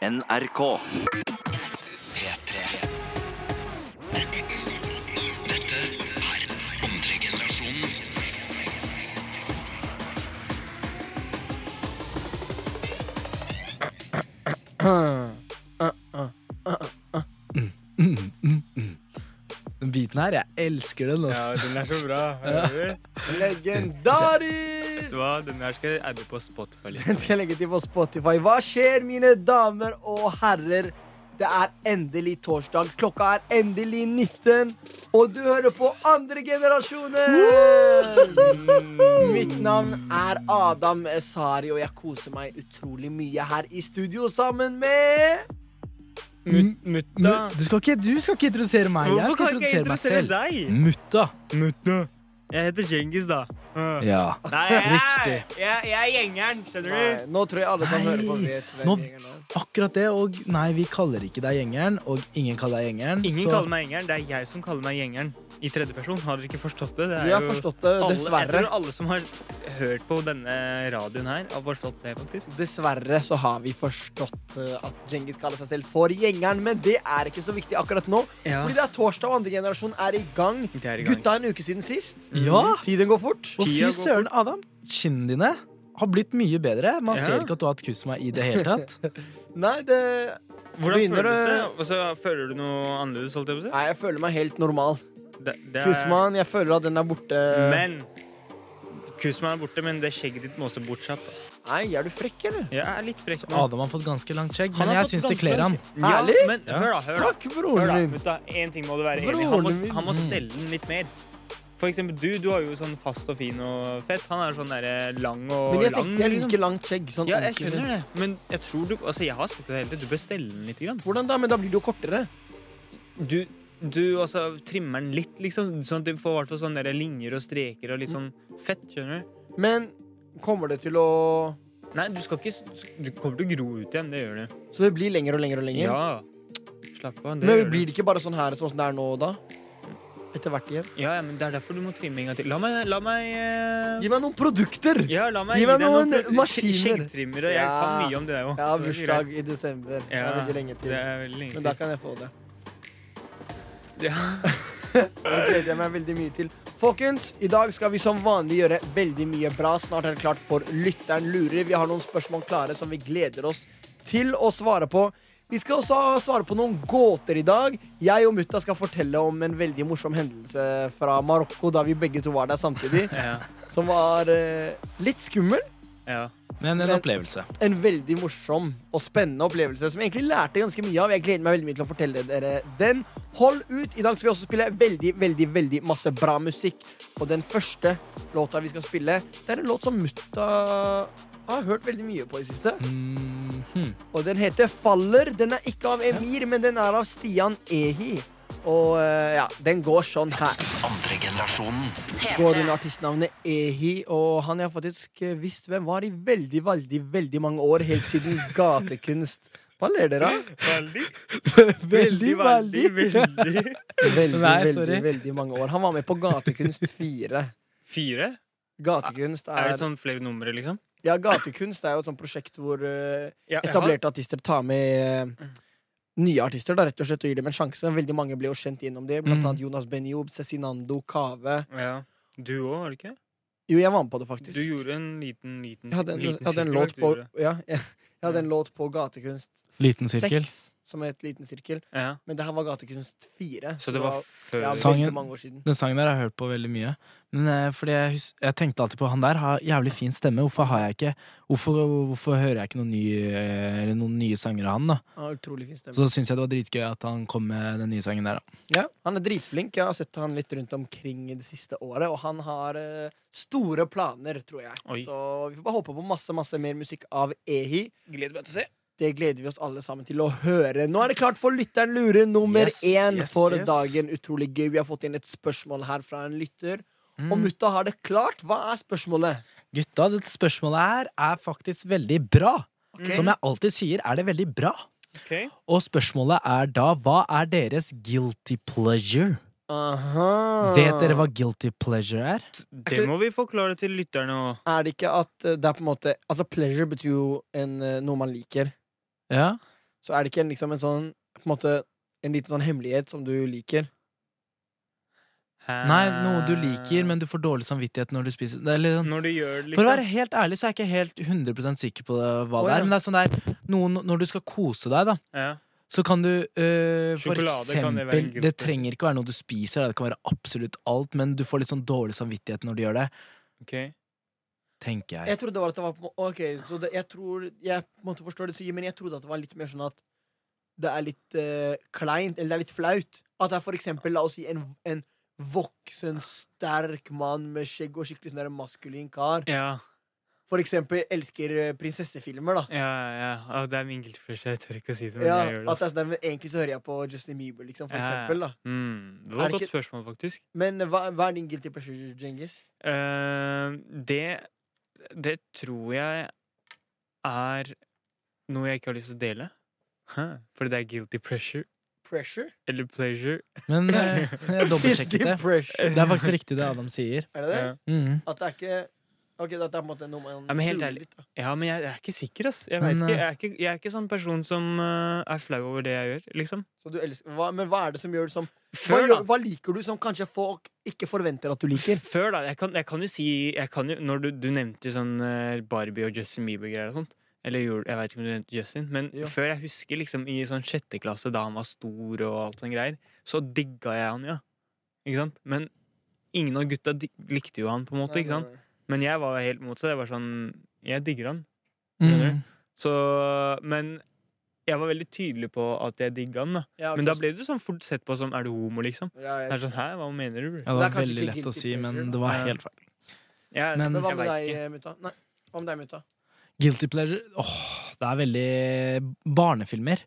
NRK. P3. Dette er andre generasjonen. Den biten her, jeg elsker den. Ja, den er så bra. Legendarisk! Vet du hva? Den her skal jeg adde på Spotify. Den Liksom. skal jeg legge til på Spotify. Hva skjer, mine damer og herrer? Det er endelig torsdag. Klokka er endelig 19, og du hører på andre generasjonen! Mitt navn er Adam Esari, og jeg koser meg utrolig mye her i studio sammen med Mut- Mutta. Du skal, ikke, du skal ikke introdusere meg. Jeg Hvorfor skal kan ikke jeg introdusere meg selv. deg? Mutta. Mutta. Jeg heter Djengis, da. Uh. Ja. Nei, jeg, Riktig. Jeg, jeg er gjengeren, skjønner Nei. Nå tror jeg alle som Nei. hører på, vet hvem Nå- gjengen er. Akkurat det, og nei, vi kaller ikke deg gjengeren, og ingen kaller deg gjengeren. Ingen så kaller meg gjengeren. Det er jeg som kaller meg gjengeren. I tredjeperson. Har dere ikke forstått det? det er Vi har jo- forstått det, alle, Jeg tror alle som har hørt på denne radioen her, har forstått det, faktisk. Dessverre så har vi forstått eh, at Djengis kaller seg selv for gjengeren, men det er ikke så viktig akkurat nå. Ja. Fordi det er torsdag, og andre generasjon er i gang. Det er i gang. Gutta en uke siden sist. Ja! Tiden går fort. Og fy søren, Adam. Kinnene dine har blitt mye bedre. Man Ja. ser ikke at du har hatt kusma i det hele tatt. Nei, det Hvordan Begynner føles det? Altså, føler du noe annerledes, holdt jeg på? Nei, jeg føler meg helt normal. Det, det er- Kusman, jeg føler at den er borte. Men Kusman er borte, men det skjegget ditt må også bortsatt. Altså. Nei, er du frekk, eller? Jeg er litt frekk men... Adam har fått ganske langt skjegg, men jeg syns det kler han. Ja, Ærlig? men Ja. hør da, hør da. Takk, Hør broren da, min. gutta. En ting må du være enig i. Han må, han må stelle den litt mer. For eksempel du, du har jo sånn fast og fin og fett. Han er sånn der lang og Men jeg lang. tenkte jeg liksom. liker langt skjegg. Sånn Ja, jeg skjønner det. Men jeg tror du Altså, jeg har sett det hele tiden. Du bør stelle den litt. Grann. Hvordan da? Men da blir det jo kortere. Du, du altså trimmer den litt, liksom. Sånn at du får hvert sånne der linjer og streker og litt sånn fett. Skjønner du? Men kommer det til å Nei, du skal ikke Du kommer til å gro ut igjen. Det gjør du. Så det blir lenger og lenger og lenger? Ja. Slapp av. Det Men blir det ikke bare sånn her sånn som det er nå, da? Etter hvert igjen? Ja, ja, men det er derfor du må trimme en gang til. La meg, la meg uh... Gi meg noen produkter! Ja, la meg Gi meg noen, noen maskiner. Skjeggtrimmer, og jeg Ja. kan mye om det òg. Jeg har bursdag i desember. Ja, Det er veldig lenge til. Det er veldig lenge til. Men da kan jeg få det. Ja. Det gleder jeg meg veldig mye til. Folkens, i dag skal vi som vanlig gjøre veldig mye bra. Snart er det klart for Lytteren lurer. Vi har noen spørsmål klare som vi gleder oss til å svare på. Vi skal også svare på noen gåter i dag. Jeg og mutta skal fortelle om en veldig morsom hendelse fra Marokko da vi begge to var der samtidig. Ja. Som var eh, litt skummel. ja. Men en Men- opplevelse. En veldig morsom og spennende opplevelse som jeg egentlig lærte ganske mye av. Jeg gleder meg veldig mye til å fortelle dere den. Hold ut. I dag skal vi også spille veldig, veldig, veldig masse bra musikk. Og den første låta vi skal spille, det er en låt som mutta har hørt veldig mye på i siste. Mm, -hmm. Og den heter Faller. Den er ikke av Emir, men den er av Stian Ehi. Og eh, ja, den går sånn her. Andre generasjonen. Går under artistnavnet Ehi, og han har faktisk eh, visst hvem var i veldig, veldig, veldig mange år. Helt siden gatekunst. Hva ler dere av? Veldig, Veldig, veldig, veldig. Veldig, Nei, veldig, veldig mange år. Han var med på Gatekunst 4. Fire? Gatekunst Er er det sånn flere numre, liksom? Ja, Gatekunst er jo et sånt prosjekt hvor uh, Ja, jeg har- etablerte artister tar med eh, nye artister da, rett og slett og gir dem en sjanse. Veldig mange ble jo kjent gjennom det. Blant Mm. annet Jonas Benjob, Cezinando, Kave. Ja. Du òg, var det ikke? Jo, jeg var med på det, faktisk. Du gjorde en liten, liten Jeg hadde en, liten jeg hadde en sirkel, låt på ja, jeg, jeg hadde en låt på Gatekunst Liten sirkel. 6, som het Liten sirkel. Ja. Men det her var Gatekunst 4. Så det var før ja, Sangen- mange år siden. Den sangen der har jeg hørt på veldig mye. Men eh, fordi jeg, hus jeg tenkte alltid på han der har jævlig fin stemme. Hvorfor har jeg ikke Hvorfor, hvorfor hører jeg ikke noen, ny, eh, eller noen nye sanger av han? da Ja, utrolig fin stemme. Så syns jeg det var dritgøy at han kom med den nye sangen der. da Ja, han er dritflink. Jeg har sett han litt rundt omkring i det siste året, og han har eh, store planer, tror jeg. Oi. Så vi får bare håpe på masse masse mer musikk av Ehi. Gleder meg til å se. Det gleder vi oss alle sammen til å høre. Nå er det klart for Lytteren lurer nummer Yes, én yes, for yes. dagen. Utrolig gøy. Vi har fått inn et spørsmål her fra en lytter. Mm. Og mutta har det klart. Hva er spørsmålet? Gutta, dette spørsmålet her er faktisk veldig bra. Okay. Som jeg alltid sier, er det veldig bra. Okay. Og spørsmålet er da hva er deres guilty pleasure? Aha. Vet dere hva guilty pleasure er? Det må vi forklare til lytterne. Er det ikke at eh, det er på en måte Altså, pleasure betyr jo en, eh, noe man liker. Ja, så er det ikke en, liksom en sånn på en måte en liten sånn hemmelighet som du liker. Nei, noe du liker, men du får dårlig samvittighet når du spiser det litt sånn, Når du gjør det, For å liksom. være helt ærlig så er jeg ikke helt 100% sikker på det, hva Å, det ja. er. Men det er sånn der noen, Når du skal kose deg, da, Ja. så kan du øh, for eksempel kan det Det trenger ikke være noe du spiser, det kan være absolutt alt, men du får litt sånn dårlig samvittighet når du gjør det. Ok. Tenker jeg. Jeg trodde det var at det var på Ok, så det, jeg tror Jeg på en måte forstår det du sier, men jeg trodde at det var litt mer sånn at det er litt uh, kleint, eller det er litt flaut. At det er for eksempel, la oss si, en, en voksen, sterk mann med skjegg og skikkelig sånn maskulin kar. Ja, For eksempel elsker eh, prinsessefilmer, da. ja, ja. Og Det er min guilty pleasure. Jeg tør ikke å si det, men Ja, jeg gjør det. at det er sånn, men egentlig så hører jeg på Justin Bieber, liksom, for Ja, eksempel. da Mm, det var et godt ikke- spørsmål, faktisk. Men eh, hva, hva er din guilty pleasure, Djengis? Uh, det Det tror jeg er noe jeg ikke har lyst til å dele. Huh. Fordi det er guilty pressure. Pressure? Eller pleasure. Men eh, jeg dobbeltsjekket det. Det er faktisk riktig det Adam sier. Er det det? Ja. Mhm. At det er ikke Ok, dette er på en måte noe man Ja, men helt ærlig. litt. Ja, men jeg, jeg er ikke sikker, ass. Jeg, Men, ikke. Jeg, er ikke, jeg er ikke sånn person som uh, er flau over det jeg gjør, liksom. Så du elsker, hva, men hva er det som gjør det som hva, gjør, hva liker du som kanskje folk ikke forventer at du liker? Før, da. Jeg kan, jeg kan jo si jeg kan jo, Når du, du nevnte sånn eh, Barbie og Justin Bieber-greier og sånt. Eller jeg vet ikke om du nevnte Justin, men Jo. før jeg husker liksom i sånn sjette klasse, da han var stor og alt sånne greier, så digga jeg han, ja. Ikke sant? Men ingen av gutta likte jo han, på en måte. Nei, ikke sant? nei, nei. Men jeg var helt motsatt. Jeg var sånn Jeg digger han. Mhm. Så Men jeg var veldig tydelig på at jeg digga han, da. Ja, okay. Men da ble du sånn fort sett på som er du homo, liksom. ja, Det er sånn, hæ, hva mener du? bro? Ja, det Det var det veldig lett å si, men det var helt feil. Ja, Men- Men hva med deg, eh, mutta? Nei, hva med deg, mutta? Guilty pleasure Åh, det er veldig barnefilmer.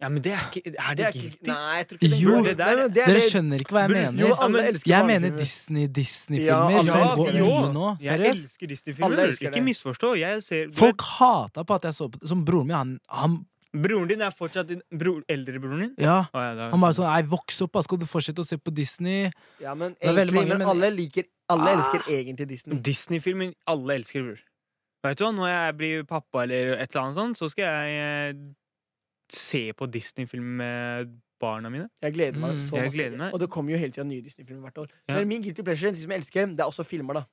Ja, men det er ikke Er Det det er ikke, guilty? nei, jeg tror ikke det Jo. Det der- Nei, det er Dere skjønner ikke hva jeg mener. Jo, alle elsker Jeg mener barnefilmer. Disney-Disney-filmer Ja, alle ja, nå. Jeg elsker Disney-filmer. Ikke misforstå. Jeg ser Folk hata på at jeg så på Som broren min, han, han Broren din er fortsatt din bro, eldrebroren din? Ja. Oh, ja, Han bare sånn Nei, voks opp, da skal du fortsette å se på Disney. Ja, men egentlig, mange, men men- alle liker Alle Ah. elsker egentlig Disney. Disney-filmer alle elsker, bror. Vet du hva, Når jeg blir pappa eller et eller annet sånt, så skal jeg eh, se på Disney-film med barna mine. Jeg gleder meg Mm. så Jeg masse. gleder meg. Og det kommer jo hele tida nye Disney-filmer hvert år. Ja. Men min guilty pleasure, de som jeg elsker, det er også filmer, da.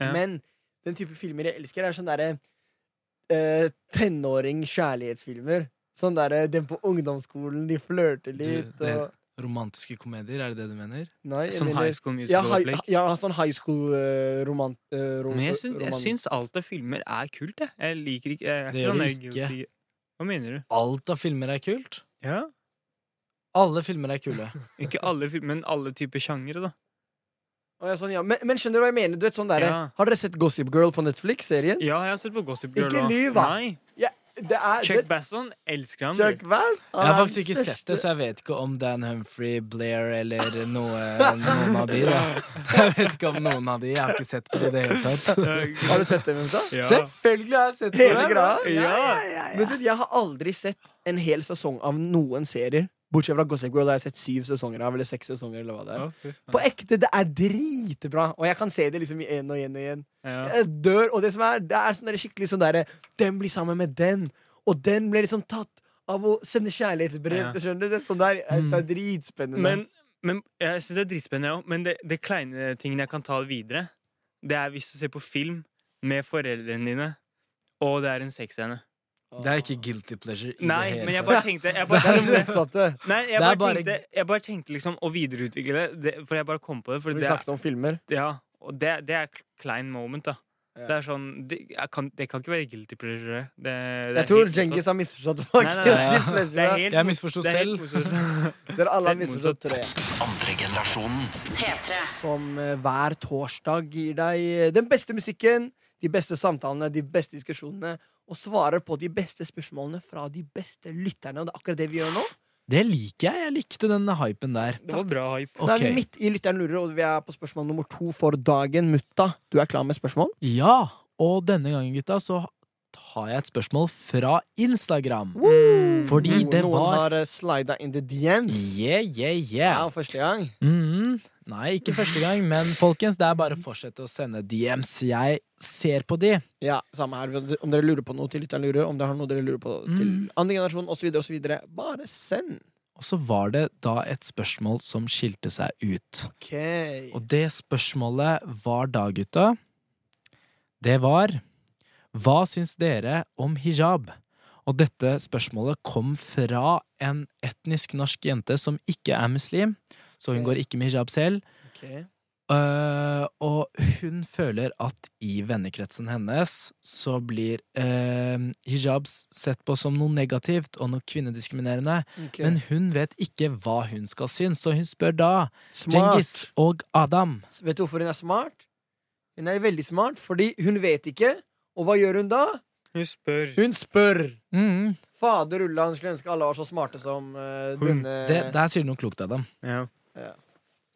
Ja. Men den type filmer jeg elsker, er sånn derre uh, tenåring-kjærlighetsfilmer. Sånn derre den på ungdomsskolen, de flørter litt det- og Romantiske komedier, er det det du mener? Nei, jeg Sånn mener- High School Musical-opplegg. ja, sånn high school-romant... Men jeg syns, jeg syns alt av filmer er kult, jeg. Jeg liker ikke jeg er Det gjør du ikke. Hva mener du? Alt av filmer er kult. Ja? Alle filmer er kule. Ikke alle filmer, men alle typer sjangere, da. ja, sånn, ja. men, men skjønner du hva jeg mener? Du vet, sånn der, Ja. Har dere sett Gossip Girl på Netflix-serien? Ja, jeg har sett på Gossip Girl. Ikke lyv, da. Nei. Det er Chuck Basson elsker han. Chuck. Bass? han Jeg har faktisk ikke sett det, så jeg vet ikke om Dan Humphrey, Blair eller noe, noen av de. Da. Jeg vet ikke om noen av de. Jeg har ikke sett på det i det hele tatt. Har du sett det, Munta? Ja. Selvfølgelig har jeg sett på Hele det! greia? Ja. Men du, jeg har aldri sett en hel sesong av noen serier. Bortsett fra Gossip Girl, da har jeg sett syv sesonger av, eller seks sesonger. eller hva det er okay. På ekte, det er dritbra! Og jeg kan se det liksom igjen og igjen og igjen. Ja. Jeg dør, og det som er, det er sånn der skikkelig sånn derre Den blir sammen med den, og den blir liksom tatt av å sende kjærlighetsbrev. Ja. Skjønner du? Det sånn der, det er dritspennende. Men, men jeg synes det er dritspennende òg. Men det, det kleine tingen jeg kan ta videre, det er hvis du ser på film med foreldrene dine, og det er en sexscene. Det er ikke guilty pleasure i Nei, det men jeg bare tenkte Jeg det er det motsatte. nei, jeg bare bare- tenkte, jeg bare tenkte liksom å videreutvikle det, det, for jeg bare kom på det. For Vi det, snakket om filmer. ja, og det, det er klein moment, da. Ja. Det er sånn Det, kan, det kan ikke være guilty pleasure. Det, det er Jeg tror Djengis har misforstått hva guilty pleasure Det er helt Jeg misforsto selv. Dere alle har misforstått, tre. Andre generasjonen. P3. Som eh, hver torsdag gir deg eh, den beste musikken, de beste samtalene, de beste diskusjonene, og svarer på de beste spørsmålene fra de beste lytterne. Og det er akkurat det vi gjør nå. Det liker jeg. Jeg likte den hypen der. Det var bra hype. Det er midt i Lytteren lurer, og vi er på spørsmål nummer to for dagen. Mutta, du er klar med spørsmål? Ja, og denne gangen, gutta, så har jeg et spørsmål fra Instagram. Fordi det Noen var har uh, slida in the DMs. Yeah, yeah, yeah. Ja, første gang. Mhm. Nei, ikke første gang, men folkens, det er bare å fortsette å sende DMs. Jeg ser på de. Ja, samme her. Om dere lurer på noe til lytteren lurer, om dere har noe dere lurer på til Mm. andre generasjon osv., osv., bare send. Og så var det da et spørsmål som skilte seg ut. Ok. Og det spørsmålet var da, gutta Det var Hva syns dere om hijab? Og dette spørsmålet kom fra en etnisk norsk jente som ikke er muslim, så hun okay. går ikke med hijab selv. Okay. Uh, og hun føler at i vennekretsen hennes så blir uh, hijab sett på som noe negativt og noe kvinnediskriminerende. Okay. Men hun vet ikke hva hun skal synes, så hun spør da. Djengis og Adam. Vet du hvorfor hun er smart? Hun er veldig smart, fordi hun vet ikke. Og hva gjør hun da? Hun spør. Hun spør! Mm, Fader ullan, skulle ønske alle var så smarte som uh, denne det, der sier du noe klokt, Adam. Ja. Ja.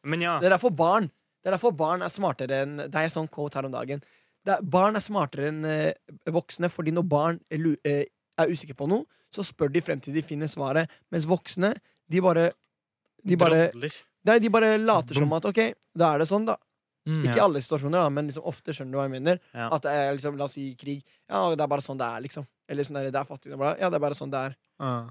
Men ja. Det er derfor barn Det er derfor barn er smartere enn Det er en sånn quote her om dagen. Det er, barn er smartere enn eh, voksne, fordi når barn er, eh, er usikre på noe, så spør de frem til de finner svaret. Mens voksne, de bare De bare, nei, de bare later som at OK, da er det sånn, da. Mm, Ikke i alle situasjoner, da, men liksom ofte skjønner du hva jeg mener. Ja. At det er liksom, La oss si krig. Ja, det er bare sånn det er, liksom. Eller sånn der, det er fattigdom. Ja, det er bare sånn det er. Uh.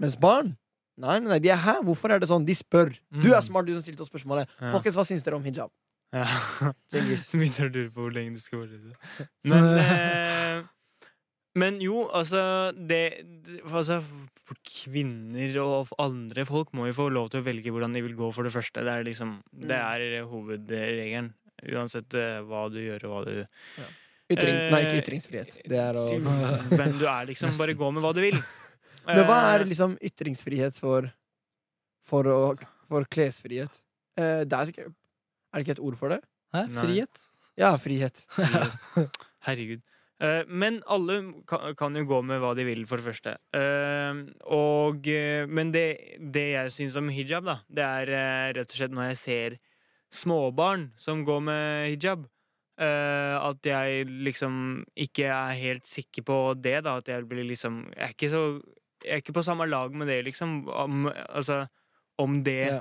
Mens barn Nei, nei, nei, de er her. Hvorfor er det sånn? De spør. Du er smart, du som stilte oss spørsmålet. Ja. Folkens, hva syns dere om hijab? Ja. Begynner å lure på hvor lenge du skal fortsette. Men, eh, men jo, altså det, det altså, Kvinner og andre folk må jo få lov til å velge hvordan de vil gå, for det første. Det er liksom Det Mm. er hovedregelen. Uansett eh, hva du gjør og hva du Ytring, Eh, nei, ikke ytringsfrihet. Det er å Hvem du er, liksom. Bare gå med hva du vil. Men hva er Eh, liksom ytringsfrihet for For, å, for klesfrihet? Eh, det er, er det ikke et ord for det? Hæ? Frihet? Ja, frihet. Herregud. Eh, men alle kan, kan jo gå med hva de vil, for det første. Eh, og, eh, men det, det jeg syns om hijab, da, det er eh, rett og slett når jeg ser småbarn som går med hijab, Uh, at jeg liksom ikke er helt sikker på det, da. At jeg blir liksom Jeg er ikke så Jeg er ikke på samme lag med det, liksom. Om, altså, om det Ja.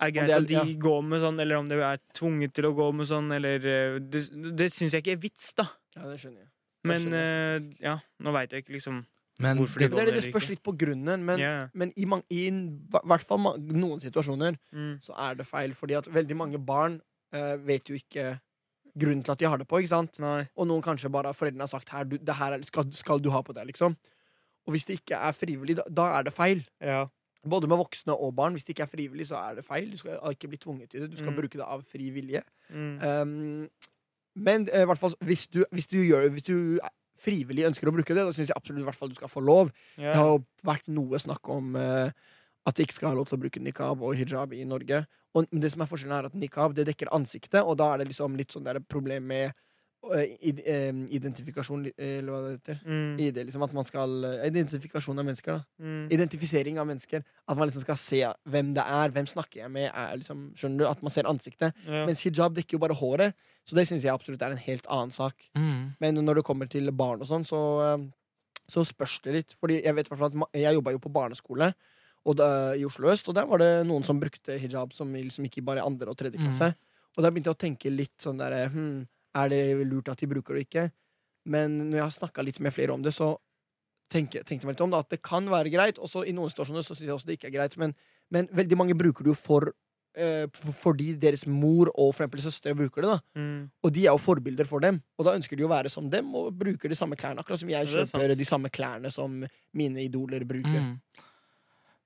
er greit det er- at de ja. går med sånn, eller om de er tvunget til å gå med sånn, eller eh, Det, det syns jeg ikke er vits, da. Ja, det skjønner jeg. Men skjønner jeg. eh, ja, nå veit jeg ikke liksom Men Hvorfor det, de Det, det, det eller spørs litt på grunnen, men, yeah. men i, man, i hvert fall noen situasjoner mm. så er det feil, fordi at veldig mange barn uh, vet jo ikke grunnen til at de har det på, ikke sant? Nei. Og noen kanskje bare foreldrene har sagt her, du, det her er, skal, skal du ha på deg, liksom. Og hvis det ikke er frivillig, da, da er det feil. Ja. Både med voksne og barn. Hvis det ikke er frivillig, så er det feil. Du skal ikke bli tvunget til det. Du skal Mm. bruke det av fri vilje. Mm. Um, men eh, i hvert fall, hvis du, hvis, du gjør, hvis du frivillig ønsker å bruke det, da syns jeg absolutt hvert fall du skal få lov. Yeah. Det har jo vært noe snakk om uh, at de ikke skal ha lov til å bruke nikab og hijab i Norge. Og men det som er forskjellen er at nikab det dekker ansiktet, og da er det liksom litt sånn der problem med identifikasjon, eh, eller hva det heter. Mm. ID, liksom at man skal eh, Identifikasjon av mennesker, da. Mm. Identifisering av mennesker. At man liksom skal se hvem det er. Hvem snakker jeg med? Er, liksom, skjønner du? At man ser ansiktet. Ja. Mens hijab dekker jo bare håret. Så det syns jeg absolutt er en helt annen sak. mm, Men når det kommer til barn og sånn, så, eh, så spørs det litt. Fordi jeg vet at jeg jobba jo på barneskole og da, i Oslo øst, og der var det noen som brukte hijab som liksom gikk i bare andre og tredje Mm. klasse. Og da begynte jeg å tenke litt sånn der hm, Er det lurt at de bruker det ikke? Men når jeg har snakka litt med flere om det, så tenkte jeg meg litt om det, at det kan være greit. Og så i noen situasjoner så syns jeg også det ikke er greit. Men, men veldig mange bruker det jo for eh, fordi deres mor og for eksempel søstre bruker det. da Mm. og de er jo forbilder for dem. Og da ønsker de å være som dem og bruker de samme klærne. Akkurat som jeg er kjøper de samme klærne som mine idoler bruker. mm.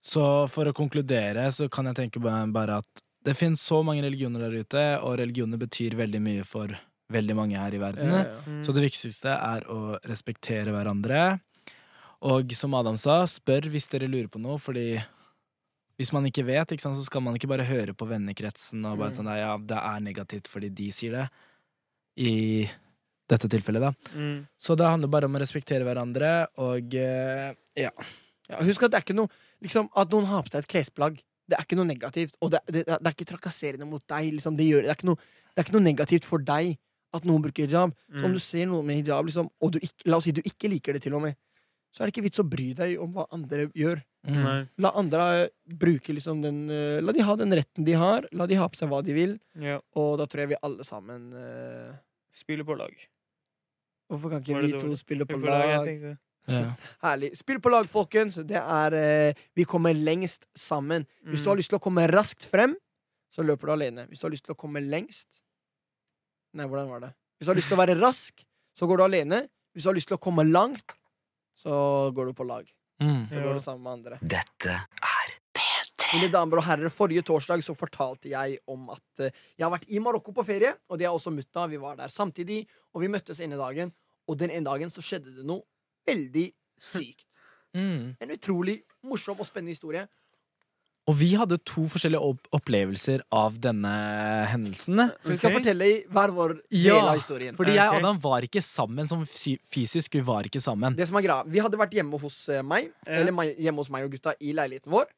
Så for å konkludere så kan jeg tenke bare at det finnes så mange religioner der ute, og religioner betyr veldig mye for veldig mange her i verden. Ja, ja. Mm. Så det viktigste er å respektere hverandre. Og som Adam sa, spør hvis dere lurer på noe, fordi hvis man ikke vet, ikke sant, så skal man ikke bare høre på vennekretsen og bare Mm. sånn ja, det er negativt fordi de sier det. I dette tilfellet, da. Mm. Så det handler bare om å respektere hverandre, og eh, ja. Ja, husk at det er ikke noe liksom, At noen har på seg et klesplagg, det er ikke noe negativt. Og det, det, det er ikke trakasserende mot deg. Liksom, det, gjør, det, er ikke noe, det er ikke noe negativt for deg at noen bruker hijab. Så om Mm. du ser noen med hijab, liksom, og du ikke, la oss si du ikke liker det, til og med, så er det ikke vits å bry deg om hva andre gjør. Mm. La andre eh, bruke liksom den eh, La de ha den retten de har. La de ha på seg hva de vil. Ja. Og da tror jeg vi alle sammen uh... Spiller på lag. Hvorfor kan ikke vi to dårlig? spille på på lag, lag? Ja. Herlig. Spill på lag, folkens. Det er uh, Vi kommer lengst sammen. Hvis du har Mm. lyst til å komme raskt frem, så løper du alene. Hvis du har lyst til å komme lengst Nei, hvordan var det? Hvis du har lyst til å være rask, så går du alene. Hvis du har lyst til å komme langt, så går du på lag. Mm. Så går du sammen med andre. Dette er P3. Mine damer og herrer, Forrige torsdag så fortalte jeg om at eh, jeg har vært i Marokko på ferie. Og det er også mutta. Vi var der samtidig, og vi møttes ene dagen. Og den ene dagen så skjedde det noe veldig sykt. Mm. En utrolig morsom og spennende historie. Og vi hadde to forskjellige opp opplevelser av denne hendelsen. Så vi skal okay. fortelle i hver vår del Ja, av historien. Fordi jeg og. Adam var ikke sammen som fysisk. Vi var ikke sammen. Det som er greia, Vi hadde vært hjemme hos eh, meg, Ja. eller hjemme hos meg og gutta i leiligheten vår,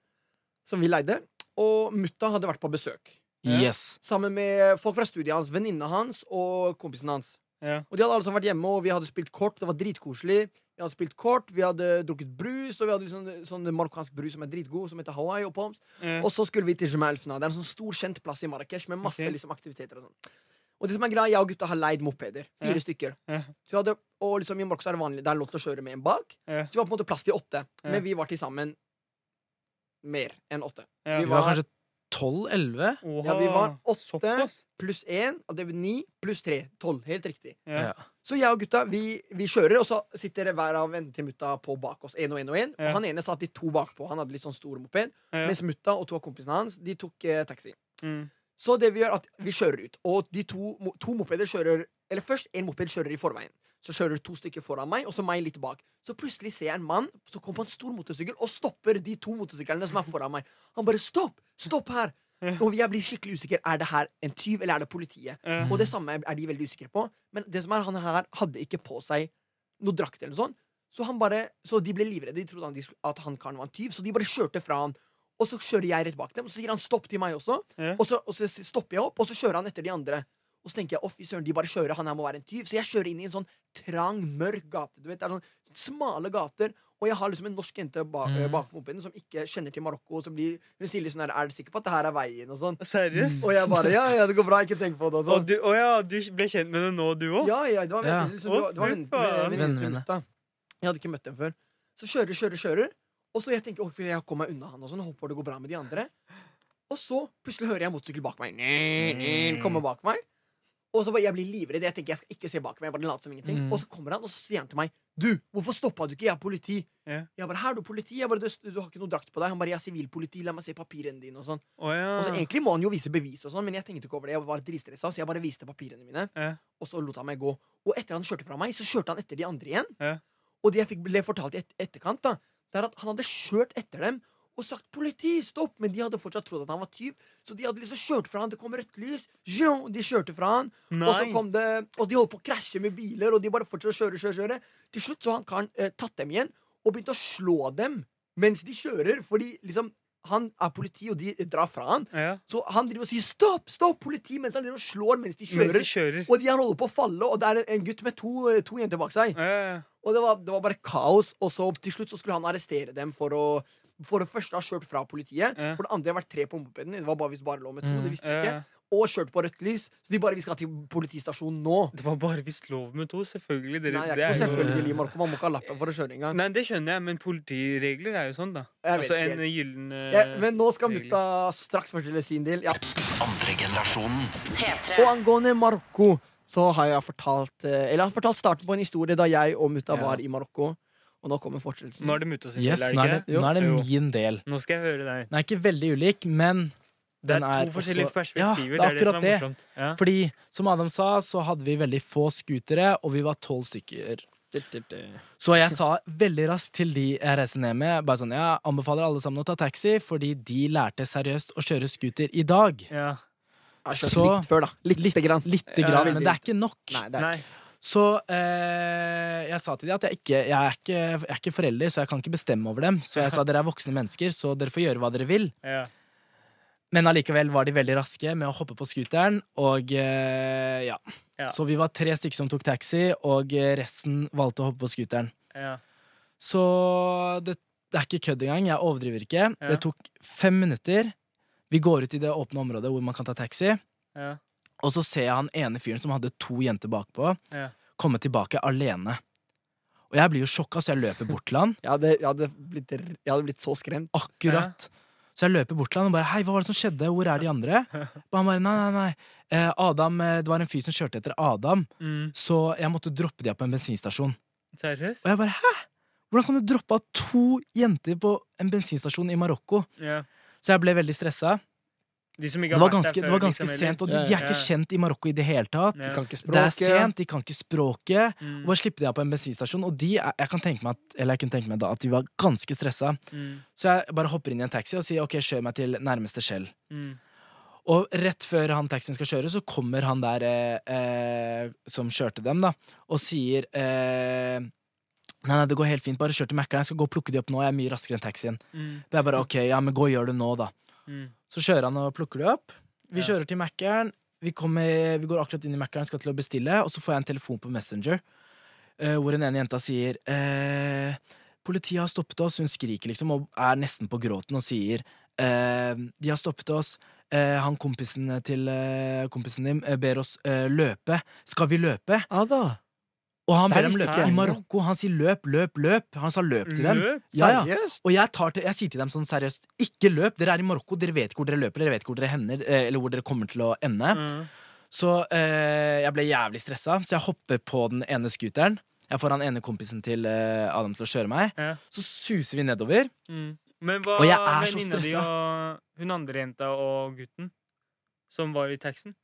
som vi leide. Og mutta hadde vært på besøk. Yes. Sammen med folk fra studiet hans, venninna hans og kompisen hans. Ja. Og de hadde alle sammen vært hjemme, og vi hadde spilt kort. Det var dritkoselig. Vi hadde spilt kort, vi hadde drukket brus, og vi hadde liksom, sånn marokkansk brus som er dritgod, som heter Hawaii og Poms. Mm. Og så skulle vi til Jumelfna. Det er en sånn stor, kjent plass i Marrakech med masse okay. liksom, aktiviteter og sånn. Og det som er greia, jeg og gutta har leid mopeder. Fire Ja. stykker. Ja. Så vi hadde, og liksom i Marokko er det vanlig Det er lov til å kjøre med en bak. Ja. Så vi var på en måte plass til åtte. Ja. Men vi var til sammen mer enn åtte. Ja. Vi Vi var var kanskje 12-11. Ja, vi var åtte. Pluss én, og det blir ni, pluss tre. Tolv. Helt riktig. Ja. Så jeg og gutta vi, vi kjører, og så sitter hver av vennene til mutta på bak oss. En og en og en. Ja. Og han ene satt de to bakpå. Han hadde litt sånn stor moped. Ja. Mens mutta og to av kompisene hans De tok eh, taxi. Mm. Så det vi gjør, at vi kjører ut. Og de to, to mopeder kjører Eller først en moped kjører i forveien. Så kjører to stykker foran meg, og så meg litt bak. Så plutselig ser jeg en mann som kommer på en stor motorsykkel og stopper de to motorsyklene som er foran meg. Han bare 'stopp! Stopp her!' Og jeg blir skikkelig usikker. Er det her en tyv, eller er det politiet? Mm. Og det samme er de veldig usikre på. Men det som er, han her hadde ikke på seg noe drakt eller noe sånt. Så, han bare, så de ble livredde. De trodde han, at han karen var en tyv, så de bare kjørte fra han. Og så kjører jeg rett bak dem, og så sier han stopp til meg også. Ja. Og så, og så stopper jeg opp, og så kjører han etter de andre. Og så tenker jeg, å fy søren, de bare kjører, han her må være en tyv. Så jeg kjører inn i en sånn trang, mørk gate. Du vet, det er sånn smale gater. Og jeg har liksom en norsk jente bak, Mm. bak mopeden som ikke kjenner til Marokko. Og så blir, hun sier her, er du sikker på at det her er veien? Og sånn. Seriøst? Og jeg bare, ja, ja, det går bra, ikke tenk på det. Og Og du, å ja, du ble kjent med det nå, du òg? Ja, ja, det var, Ja. liksom, det var, det var venn- Vennene mine. Jeg hadde ikke møtt dem før. Så kjører, kjører, kjører. Og så jeg tenker, å, jeg kommer meg unna han og sånn. Håper det går bra med de andre. Og så plutselig hører jeg motorsykkel bak meg. Nei, Komme bak meg. Og så bare, Jeg blir livredd. Jeg tenker jeg skal ikke se bak meg. Jeg bare later som ingenting Mm. Og så kommer han og så sier han til meg Du, hvorfor stoppa du ikke? Jeg er politi. Yeah. Jeg bare, her er du politi? Jeg bare, du, du har ikke noe drakt på deg. Han bare, jeg er sivilpoliti. La meg se papirene dine. Og sånn oh, ja. Og så Egentlig må han jo vise bevis, og sånn men jeg tenkte ikke over det. Jeg var dritstressa, så jeg bare viste papirene mine. Yeah. Og så lot han meg gå. Og etter han kjørte fra meg, så kjørte han etter de andre igjen. Yeah. Og det jeg fikk ble fortalt i et etterkant, da Det er at han hadde kjørt etter dem og sagt 'politi, stopp', men de hadde fortsatt trodd at han var tyv. Så de hadde liksom kjørt fra han, det kom rødt lys, de kjørte fra han. Og så kom det Og de holdt på å krasje med biler, og de bare fortsatte å kjøre, kjøre, kjøre. Til slutt så har han karen eh, tatt dem igjen og begynt å slå dem mens de kjører, fordi liksom han er politi, og de drar fra han. Ja. Så han driver og sier 'stopp, stopp, politi', mens han driver og slår mens de Mens kjører. de kjører. Og de holdt på å falle, og det er en gutt med to, eh, to jenter bak seg. Ja. Og det var, det var bare kaos. Og så til slutt så skulle han arrestere dem for å For det første har kjørt fra politiet. Ja. For det andre har vært tre på mopeden. Det var bare hvis bare lå med to. Mm. Det visste vi ikke. ja. Og kjørt på rødt lys. Så de bare vi skal til politistasjonen nå. Det var bare hvis lov med to. Selvfølgelig. Dere, Nei, jeg det er ikke er jo- selvfølgelig i Marokko. Man må ikke ha lappen for å kjøre engang. Nei, det skjønner jeg, men politiregler er jo sånn, da. Jeg Altså en gyllen uh, Ja, men nå skal mutta straks fortelle sin del. Ja. Andre generasjonen. Og angående Marokko så har jeg fortalt eh, Eller jeg har fortalt starten på en historie da jeg og mutta Ja. var i Marokko. Og nå kommer fortsettelsen. Nå er det mutta sin Yes, del, er er det det, ikke? nå er det Jo. min del. Nå skal jeg høre deg. Den er ikke veldig ulik, men Det er er to forskjellige også- perspektiver. Ja, det, det er er det som akkurat er det. morsomt. Ja. fordi som Adam sa, så hadde vi veldig få scootere, og vi var tolv stykker. Så jeg sa veldig raskt til de jeg reiste ned med, bare sånn, jeg anbefaler alle sammen å ta taxi, fordi de lærte seriøst å kjøre scooter i dag. Ja. Så- litt før, da. Litt, Litt- grann. Litt Ja, grann, veldig men det er ikke nok. Nei, det er Nei. Så eh, jeg sa til dem at jeg, ikke, jeg, er ikke, jeg er ikke forelder, så jeg kan ikke bestemme over dem. Så jeg sa dere er voksne mennesker, så dere får gjøre hva dere vil. Ja. Men allikevel var de veldig raske med å hoppe på scooteren, og eh, ja. Ja. Så vi var tre stykker som tok taxi, og resten valgte å hoppe på scooteren. Ja. Så det, det er ikke kødd engang. Jeg overdriver ikke. Det tok fem minutter. Vi går ut i det åpne området hvor man kan ta taxi. Ja. Og så ser jeg han ene fyren som hadde to jenter bakpå, Ja. komme tilbake alene. Og jeg blir jo sjokka, så jeg løper bort til han. Jeg hadde, jeg, hadde blitt, jeg hadde blitt så skremt. Akkurat. Så jeg løper bort til han og bare 'Hei, hva var det som skjedde? Hvor er de andre?' Og han bare 'Nei, nei, nei. Eh, Adam, eh, Det var en fyr som kjørte etter Adam, Mm. så jeg måtte droppe de av på en bensinstasjon'. Seriøst? Og jeg bare 'Hæ? Hvordan kan du droppe av to jenter på en bensinstasjon i Marokko?' Ja. Så jeg ble veldig stressa. De som ikke Det var ganske, det var ganske liksom, sent, og de, de er ikke kjent i Marokko i det hele tatt. De kan ikke Det er sent, de kan ikke språket. Mm. Og bare slippe de av på en bensinstasjon. Og de jeg kan tenke meg at, eller jeg kunne tenke meg da at de var ganske stressa. Mm. Så jeg bare hopper inn i en taxi og sier ok, kjør meg til nærmeste Shell. Mm. Og rett før han taxien skal kjøre, så kommer han der eh, eh, som kjørte dem, da, og sier eh, Nei, nei, det går helt fint. Bare kjør til Mækkern. Jeg skal gå og plukke de opp nå. Jeg er mye raskere enn taxien. Mm. Det er bare ok, ja, men gå og gjør det nå, da. Mm. Så kjører han og plukker det opp. Vi Ja. kjører til Mækkern. Vi, vi går akkurat inn i Mækkern, skal til å bestille, og så får jeg en telefon på Messenger uh, hvor en ene jenta sier uh, Politiet har stoppet oss. Hun skriker liksom og er nesten på gråten og sier uh, De har stoppet oss. Han kompisen til kompisen din ber oss løpe. Skal vi løpe? Ja da. Og han ber dem løpe i. Marokko. Han sier løp, løp, løp. Han sa løp til dem. Løp? Ja, ja. Og jeg, tar til, jeg sier til dem sånn seriøst, ikke løp. Dere er i Marokko, dere vet ikke hvor dere løper, dere vet ikke hvor dere hender, eh, eller hvor dere kommer til å ende. Mm. Så eh, jeg ble jævlig stressa, så jeg hopper på den ene scooteren. Jeg får han ene kompisen til eh, Adam til å kjøre meg. Ja. Så suser vi nedover. Mm. Men hva Og jeg er så stressa. hun andre jenta og gutten som var i taxien?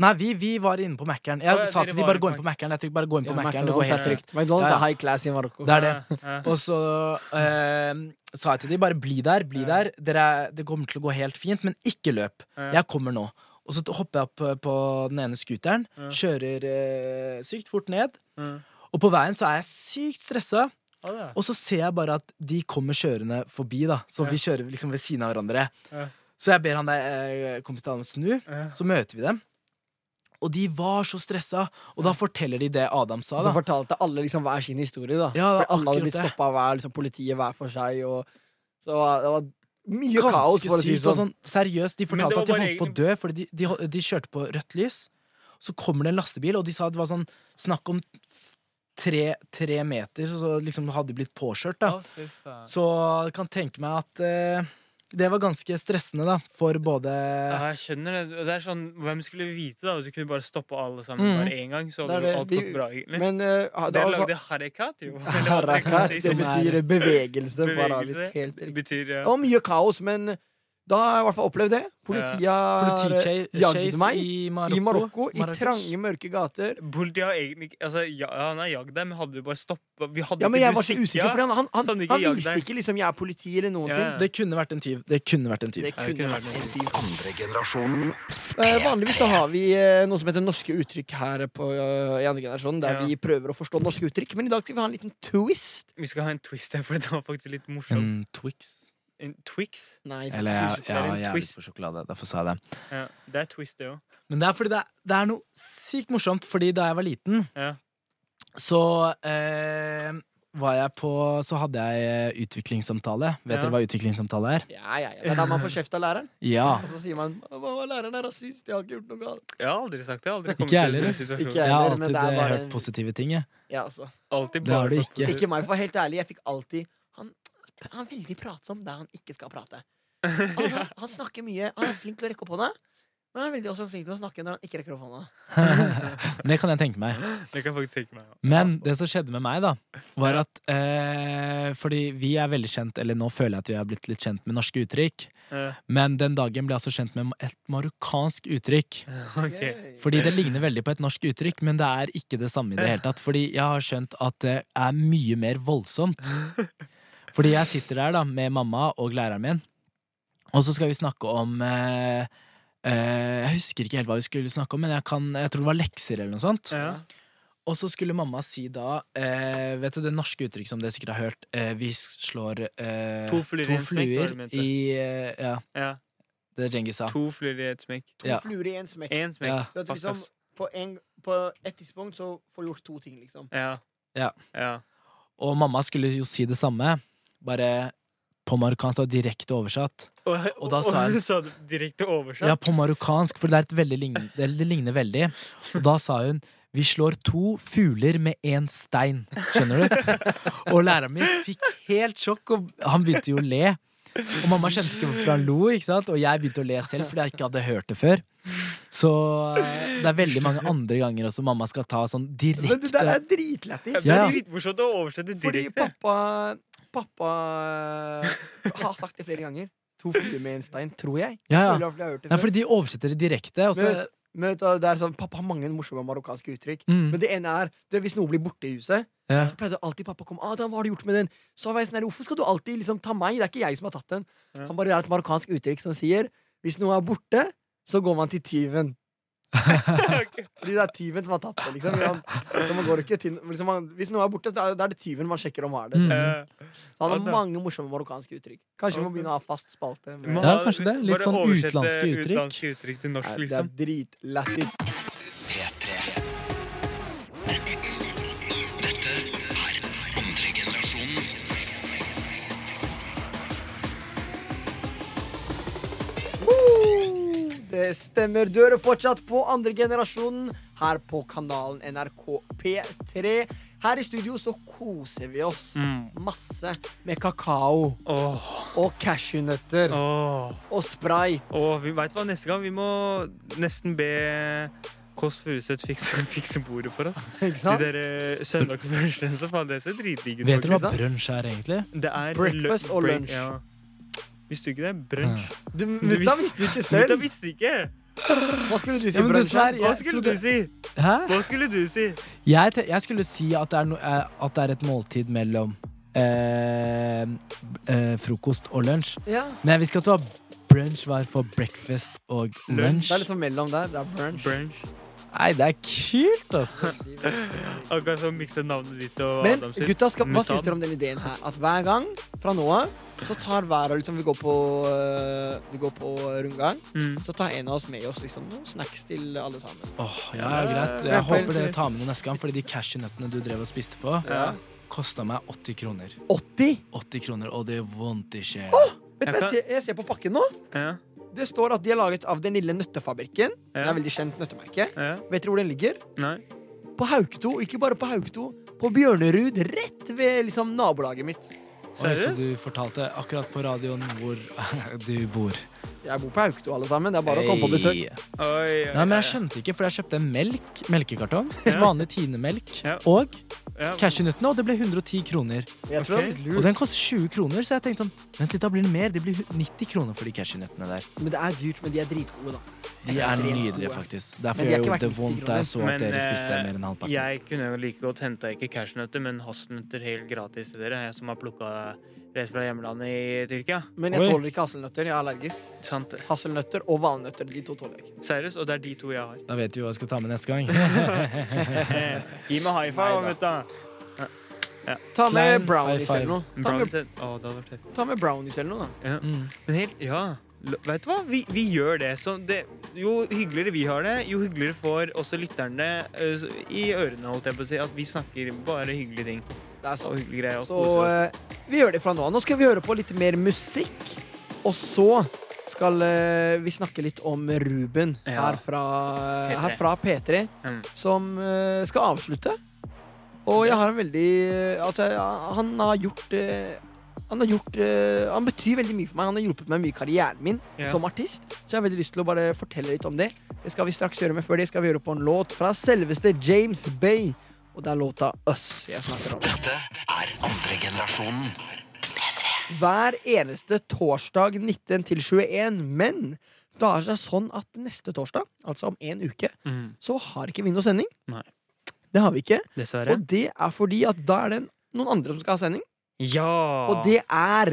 Nei, vi, vi var inne på Mækkern. Jeg ja, sa til de bare gå inn på Mækkern. Jeg trykte bare gå inn på Ja, Mækkern. Det går helt trygt. McDonald's er high class i Marokko. Det er det. Og så eh, sa jeg til de bare bli der, bli der. Dere, er- det kommer til å gå helt fint, men ikke løp. Jeg kommer nå. Og så hopper jeg opp eh, på den ene scooteren, kjører eh, sykt fort ned. Og på veien så er jeg sykt stressa. Og så ser jeg bare at de kommer kjørende forbi, da. Så vi kjører liksom ved siden av hverandre. Så jeg ber han der eh, kompisen snu, så møter vi dem. Og de var så stressa, og da forteller de det Adam sa, Og så da. fortalte alle liksom hver sin historie. da Ja, er For alle hadde blitt stoppa av hver liksom, politiet hver for seg. Og, så det var mye kaos, for å si sånn. sånn, seriøst, de fortalte at de holdt på å dø fordi de, de, de kjørte på rødt lys. Så kommer det en lastebil, og de sa det var sånn snakk om tre, tre meter, så liksom hadde de blitt påkjørt. da Oh. Så kan tenke meg at eh, det var ganske stressende, da, for både Ja, jeg skjønner det. Det er sånn, Hvem skulle vite da at du kunne bare stoppe alle sammen Mm. bare én gang? Så hadde det. alt gått bra, egentlig. Men uh, det, er altså, lagde harakat, jo. Harakat, det betyr bevegelse på Bevegelse. arabisk. Helt riktig. betyr ja. Og mye kaos, men da har jeg i hvert fall opplevd det. Politiet har jagde meg i i Marokko. Marokko, i trange, mørke gater. Politiet har egentlig altså, ja, Han har jagd deg, men hadde du bare stoppa Vi hadde Ja, men jeg var så usikker, ja. for han, han, han, ikke han jagd viste ikke liksom jeg er politi eller noen Ja, ting. Det kunne vært en tyv. Det kunne vært en tyv. Det Ja, kunne kunne vært vært en tyv. Andre generasjonen. Eh, vanligvis så har vi eh, noe som heter norske uttrykk her på, uh, i andre generasjon, der Ja. vi prøver å forstå norske uttrykk. Men i dag skal vi ha en liten twist. Vi skal ha en twist her, for det var faktisk litt morsomt. En Twix. En Twix? Nei, Eller jeg, er litt på sjokolade. Derfor sa jeg det. Ja, det er twist, det òg. Men det er fordi det er, det er noe sykt morsomt, fordi da jeg var liten, Ja. så eh, var jeg på Så hadde jeg eh, utviklingssamtale. Vet Ja. dere hva utviklingssamtale er? Ja, ja, ja. Det er da man får kjeft av læreren. Ja. Og så sier man at læreren er rasist, jeg har ikke gjort noe galt. Jeg har aldri sagt det. Jeg har aldri Ikke heller. Ikke jeg. Har alltid det er eh, bare- hørt positive ting, jeg. Ja, altså. Alltid Det har du ikke. Ikke meg, for helt ærlig, jeg fikk alltid Han, er veldig pratsom der han ikke skal prate. Han, han, han snakker mye. Han er flink til å rekke opp hånda, men han er veldig også flink til å snakke når han ikke rekker opp hånda. det kan jeg tenke meg. Det kan faktisk tenke meg. ja. Men det som skjedde med meg, da, var at eh, Fordi vi er veldig kjent, eller nå føler jeg at vi har blitt litt kjent med norske uttrykk. Eh. Men den dagen ble jeg altså kjent med et marokkansk uttrykk. Okay. Fordi det ligner veldig på et norsk uttrykk, men det er ikke det samme i det hele tatt. Fordi jeg har skjønt at det er mye mer voldsomt. Fordi jeg sitter der da med mamma og læreren min, og så skal vi snakke om eh, eh, Jeg husker ikke helt hva vi skulle snakke om, men jeg, kan, jeg tror det var lekser eller noe sånt. Ja. Og så skulle mamma si da eh, Vet du det norske uttrykk som dere sikkert har hørt? Eh, vi slår eh, To fluer i eh, Ja, ja. det Djengis sa. To fluer i ett smekk. To Ja. fluer i én smekk. En smekk. Ja. Du vet, liksom, på, en, på et tidspunkt så får du gjort to ting, liksom. Ja. Ja. ja. Og mamma skulle jo si det samme, bare på marokkansk og direkte oversatt. Og, Og da sa hun- sa direkte oversatt? Ja, på marokkansk, for det, er et veldig lign, det, ligner veldig. Og da sa hun vi slår to fugler med én stein. Skjønner du? Og læreren min fikk helt sjokk, og han begynte jo å le. Og mamma skjønte ikke hvorfor han lo, ikke sant? og jeg begynte å le selv fordi jeg ikke hadde hørt det før. Så eh, det er veldig mange andre ganger også mamma skal ta sånn Men det der direkte er dritlættis. Det Ja. er dritmorsomt å oversette Fordi pappa Pappa eh, har sagt det flere ganger. To fugler med en stein, tror jeg. Ja, ja. Nei, fordi de oversetter det direkte. Og Men, så, men vet du, det er sånn, Pappa har mange morsomme marokkanske uttrykk. mm, Men det ene er det, Hvis noe blir borte i huset, ja. så pleide alltid pappa å komme Adam, hva har du gjort med den? Så var jeg sånn Hvorfor skal du alltid liksom ta meg? Det er ikke jeg som har tatt den. Ja. Han bare det er et marokkansk uttrykk som sier hvis noe er borte, så går man til tyven. Fordi det er tyven som har tatt det. liksom så man går ikke til, liksom man, Hvis noe er borte, da er det tyven man sjekker om har det. Mm. Eh, Så han har mange morsomme marokkanske uttrykk. Kanskje vi må begynne å ha fast spalte. Med, Ja, kanskje det. Litt sånn utlandske utenlandske uttrykk. uttrykk til norsk, Nei, det er liksom. dritlættis. Stemmer. Du hører fortsatt på andre generasjonen her på kanalen NRK P3. Her i studio så koser vi oss Mm. masse med kakao oh. og cashewnøtter oh. og sprite. Oh, vi vet hva, neste gang vi må nesten be Kåss Furuseth fikse, fikse bordet for oss. Ikke De sant? der uh, søndagsbrunsjene, så faen, det ser dritdigg ut. Vet dere hva brunsj er, egentlig? Det er Breakfast og lunsj. Ja. Visste du ikke det? Brunsj. Du, mutta visste- ikke Mutta selv. visste ikke! Hva skulle du si? Ja, dessverre, Hva skulle trodde- du si? Hæ? Hva skulle du si? Jeg, jeg skulle si at det er, no, eh, at det er et måltid mellom eh, eh, frokost og lunsj. Ja. Men jeg visste ikke at det var brunch var for breakfast og Lunsj. lunsj. Det er liksom mellom der. Det er brunch. Brunch. Nei, det er kult, ass. Akkurat som mikse navnet ditt og Men Adam sitt. gutta, skal, hva syns dere om den ideen her? At hver gang fra nå av så tar hver av liksom, vi går på, øh, vi går på rundgang, Mm. så tar en av oss med oss liksom, noen snacks til alle sammen. Åh, ja, greit. Ja, Jeg håper dere tar med noe neste gang, fordi de cashewnøttene du drev og spiste på, Ja. kosta meg 80 kroner. 80! 80 kroner, og det vondt i sjela. Vet du hva jeg ser, jeg ser på pakken nå? Ja, Det står at de er laget av Den lille nøttefabrikken. Det er veldig kjent nøttemerke. ja. Vet dere hvor den ligger? Nei. På Hauketo. Ikke bare på Hauketo. På Bjørnerud, rett ved liksom nabolaget mitt. Seriøst? du fortalte akkurat på radioen hvor du bor. Jeg bor på Aukto alle sammen. Det er bare å komme på besøk. Oi, Oi, oi, Nei, men jeg skjønte ikke, for jeg kjøpte en melk, melkekartong. Ja. Vanlig Tine-melk. Ja. Og Ja. cashewnøttene, og det ble 110 kroner. Jeg tror det er Og den koster 20 kroner, så jeg tenkte sånn Vent litt, da blir det mer. Det blir 90 kroner for de cashewnøttene der. Men det er dyrt, men de er dritgode, da. De er nydelige, faktisk. Derfor de det vondt da jeg så at dere spiste eh, mer enn halvparten. Jeg kunne jo like godt henta ikke cashewnøtter, men hasselnøtter helt gratis til dere. Jeg som har plukka rett fra hjemlandet i Tyrkia. Men jeg tåler ikke hasselnøtter. Jeg er allergisk. Sant. Hasselnøtter og valnøtter. De to tåler jeg ikke. Seriøst, og det er de to jeg har. Da vet vi hva jeg skal ta med neste gang. Gi meg high five, Neida. Ja. Ta med Klein brownies eller noe. Ta med, Brownies fett. ta med brownies eller noe, da. Ja. Mm. Men helt, ja Vet du hva? Vi, vi gjør det. Så det. Jo hyggeligere vi har det, jo hyggeligere får også lytterne øh, i ørene, holdt jeg på å si, at vi snakker bare hyggelige ting. Det er Og sant. hyggelige greier. Så eh, vi gjør det fra nå av. Nå skal vi høre på litt mer musikk. Og så skal eh, vi snakke litt om Ruben Ja. her, fra, P3. her fra P3, Mm. som skal avslutte. Og jeg har en veldig Altså, han har gjort han har gjort uh, Han betyr veldig mye for meg. Han har hjulpet meg mye i karrieren min Ja. som artist. Så jeg har veldig lyst til å bare fortelle litt om det. Det skal vi straks gjøre, men før det skal vi gjøre på en låt fra selveste James Bay. Og det er låta Us jeg snakker om. Dette er andre generasjonen. hver eneste torsdag 19 til 21. Men det har seg sånn at neste torsdag, altså om en uke, Mm. så har ikke vi noe sending. Nei. Det har vi ikke. Dessverre. Og det er fordi at da er det noen andre som skal ha sending. Ja! Og det er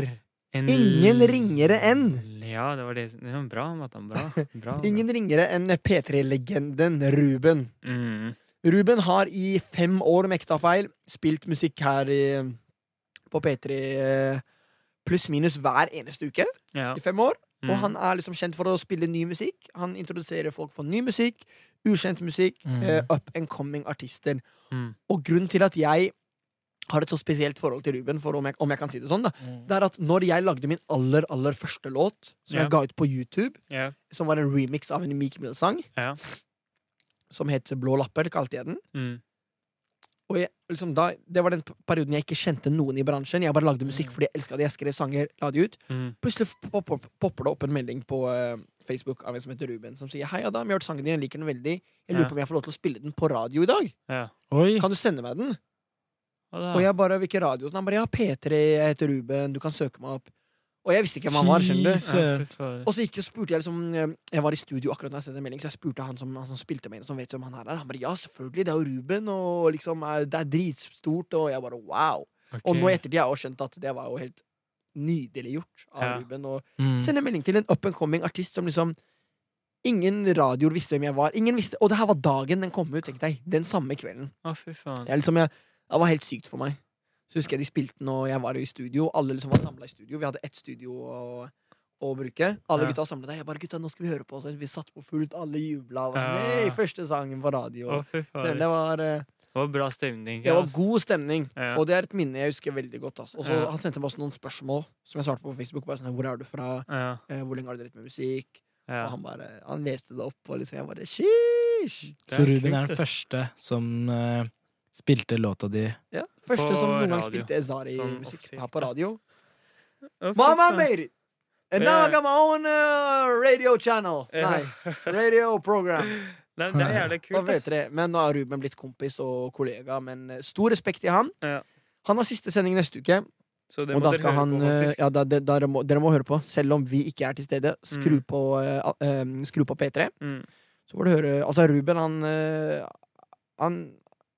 En ingen ringere enn Ja, det var det. det var bra, Matan. Bra. bra. Ingen ringere enn P3-legenden Ruben. Mm. Ruben har i fem år, om tar feil, spilt musikk her i, på P3 eh, pluss-minus hver eneste uke Ja. i fem år. Mm. Og han er liksom kjent for å spille ny musikk. Han introduserer folk for ny musikk, ukjent musikk, Mm. uh, up and coming artister. Mm. Og grunnen til at jeg har et så spesielt forhold til Ruben, for om jeg, om jeg kan si det sånn, da. Mm. Det er at når jeg lagde min aller, aller første låt, som yeah. jeg ga ut på YouTube, yeah. som var en remix av en Meek Mill-sang, yeah. som het Blå lapper, kalte jeg den. Mm. Og jeg, liksom da, det var den perioden jeg ikke kjente noen i bransjen. Jeg bare lagde musikk Mm. fordi jeg elska det. Jeg skrev sanger, la de ut. Mm. Plutselig popper, popper det opp en melding på uh, Facebook av en som heter Ruben, som sier Hei, Adam, jeg har hørt sangen din, jeg liker den veldig. Jeg lurer på om jeg får lov til å spille den på radio i dag. Ja. Oi! Kan du sende meg den? Og jeg bare, hvilken radio? Han bare, ja, P3, jeg heter Ruben, du kan søke meg opp. Og jeg visste ikke hvem han var, skjønner du. Og så gikk, jeg- og spurte jeg liksom eh, Jeg var i studio akkurat da jeg sendte en melding, så jeg spurte han som, han som spilte med inn, som vet hvem han er. Han bare ja, selvfølgelig, det er jo Ruben, og liksom eh, det er dritstort, og jeg bare wow. Okay. Og nå i ettertid har jeg også skjønt at det var jo helt nydelig gjort av Ja. Ruben. Og Mm. sende melding til en up and coming artist som liksom Ingen radioer visste hvem jeg var. Ingen visste, Og det her var dagen den kom ut, tenk deg. Den samme kvelden. Å, fy faen. Jeg, liksom, jeg, det var helt sykt for meg. Så husker jeg de spilte når jeg var i studio. Alle liksom var samla i studio. Vi hadde ett studio å, å bruke. Alle Ja. gutta var samla der. Jeg bare, gutta, nå skal vi høre på. Så vi satt på fullt, alle jubla. Og sånn, Ja. «Nei, første sangen på radio. Å, Så det var, eh, Det var bra stemning. det var god stemning. Ja. Og det er et minne jeg husker veldig godt. Altså. Og så Ja. Han sendte meg også noen spørsmål som jeg svarte på på Facebook. Bare sånn, Hvor er du fra? Ja, Eh, Hvor lenge har du drevet med musikk? ja. Og han bare, han leste det opp, og liksom jeg bare Sheesh! Så Ruben er den første som eh, spilte låta di Ja, Første som noen gang radio. spilte Ezari Sånn musikk offisielt, her på radio. Mama made it! And now I got my own uh, radio channel. Nei, radio program. Nei, det er jævlig Hva kult. vet ass. dere? Men nå har Ruben blitt kompis og kollega. Men eh, stor respekt til han. Ja. Han har siste sending neste uke. Så det Og må da dere skal høre han på, eh, faktisk. Ja, da, det- dere, må, dere må høre på. Selv om vi ikke er til stede. Skru Mm. på, eh, al- eh, skru på P3. Mm. Så får du høre Altså, Ruben, han eh, Han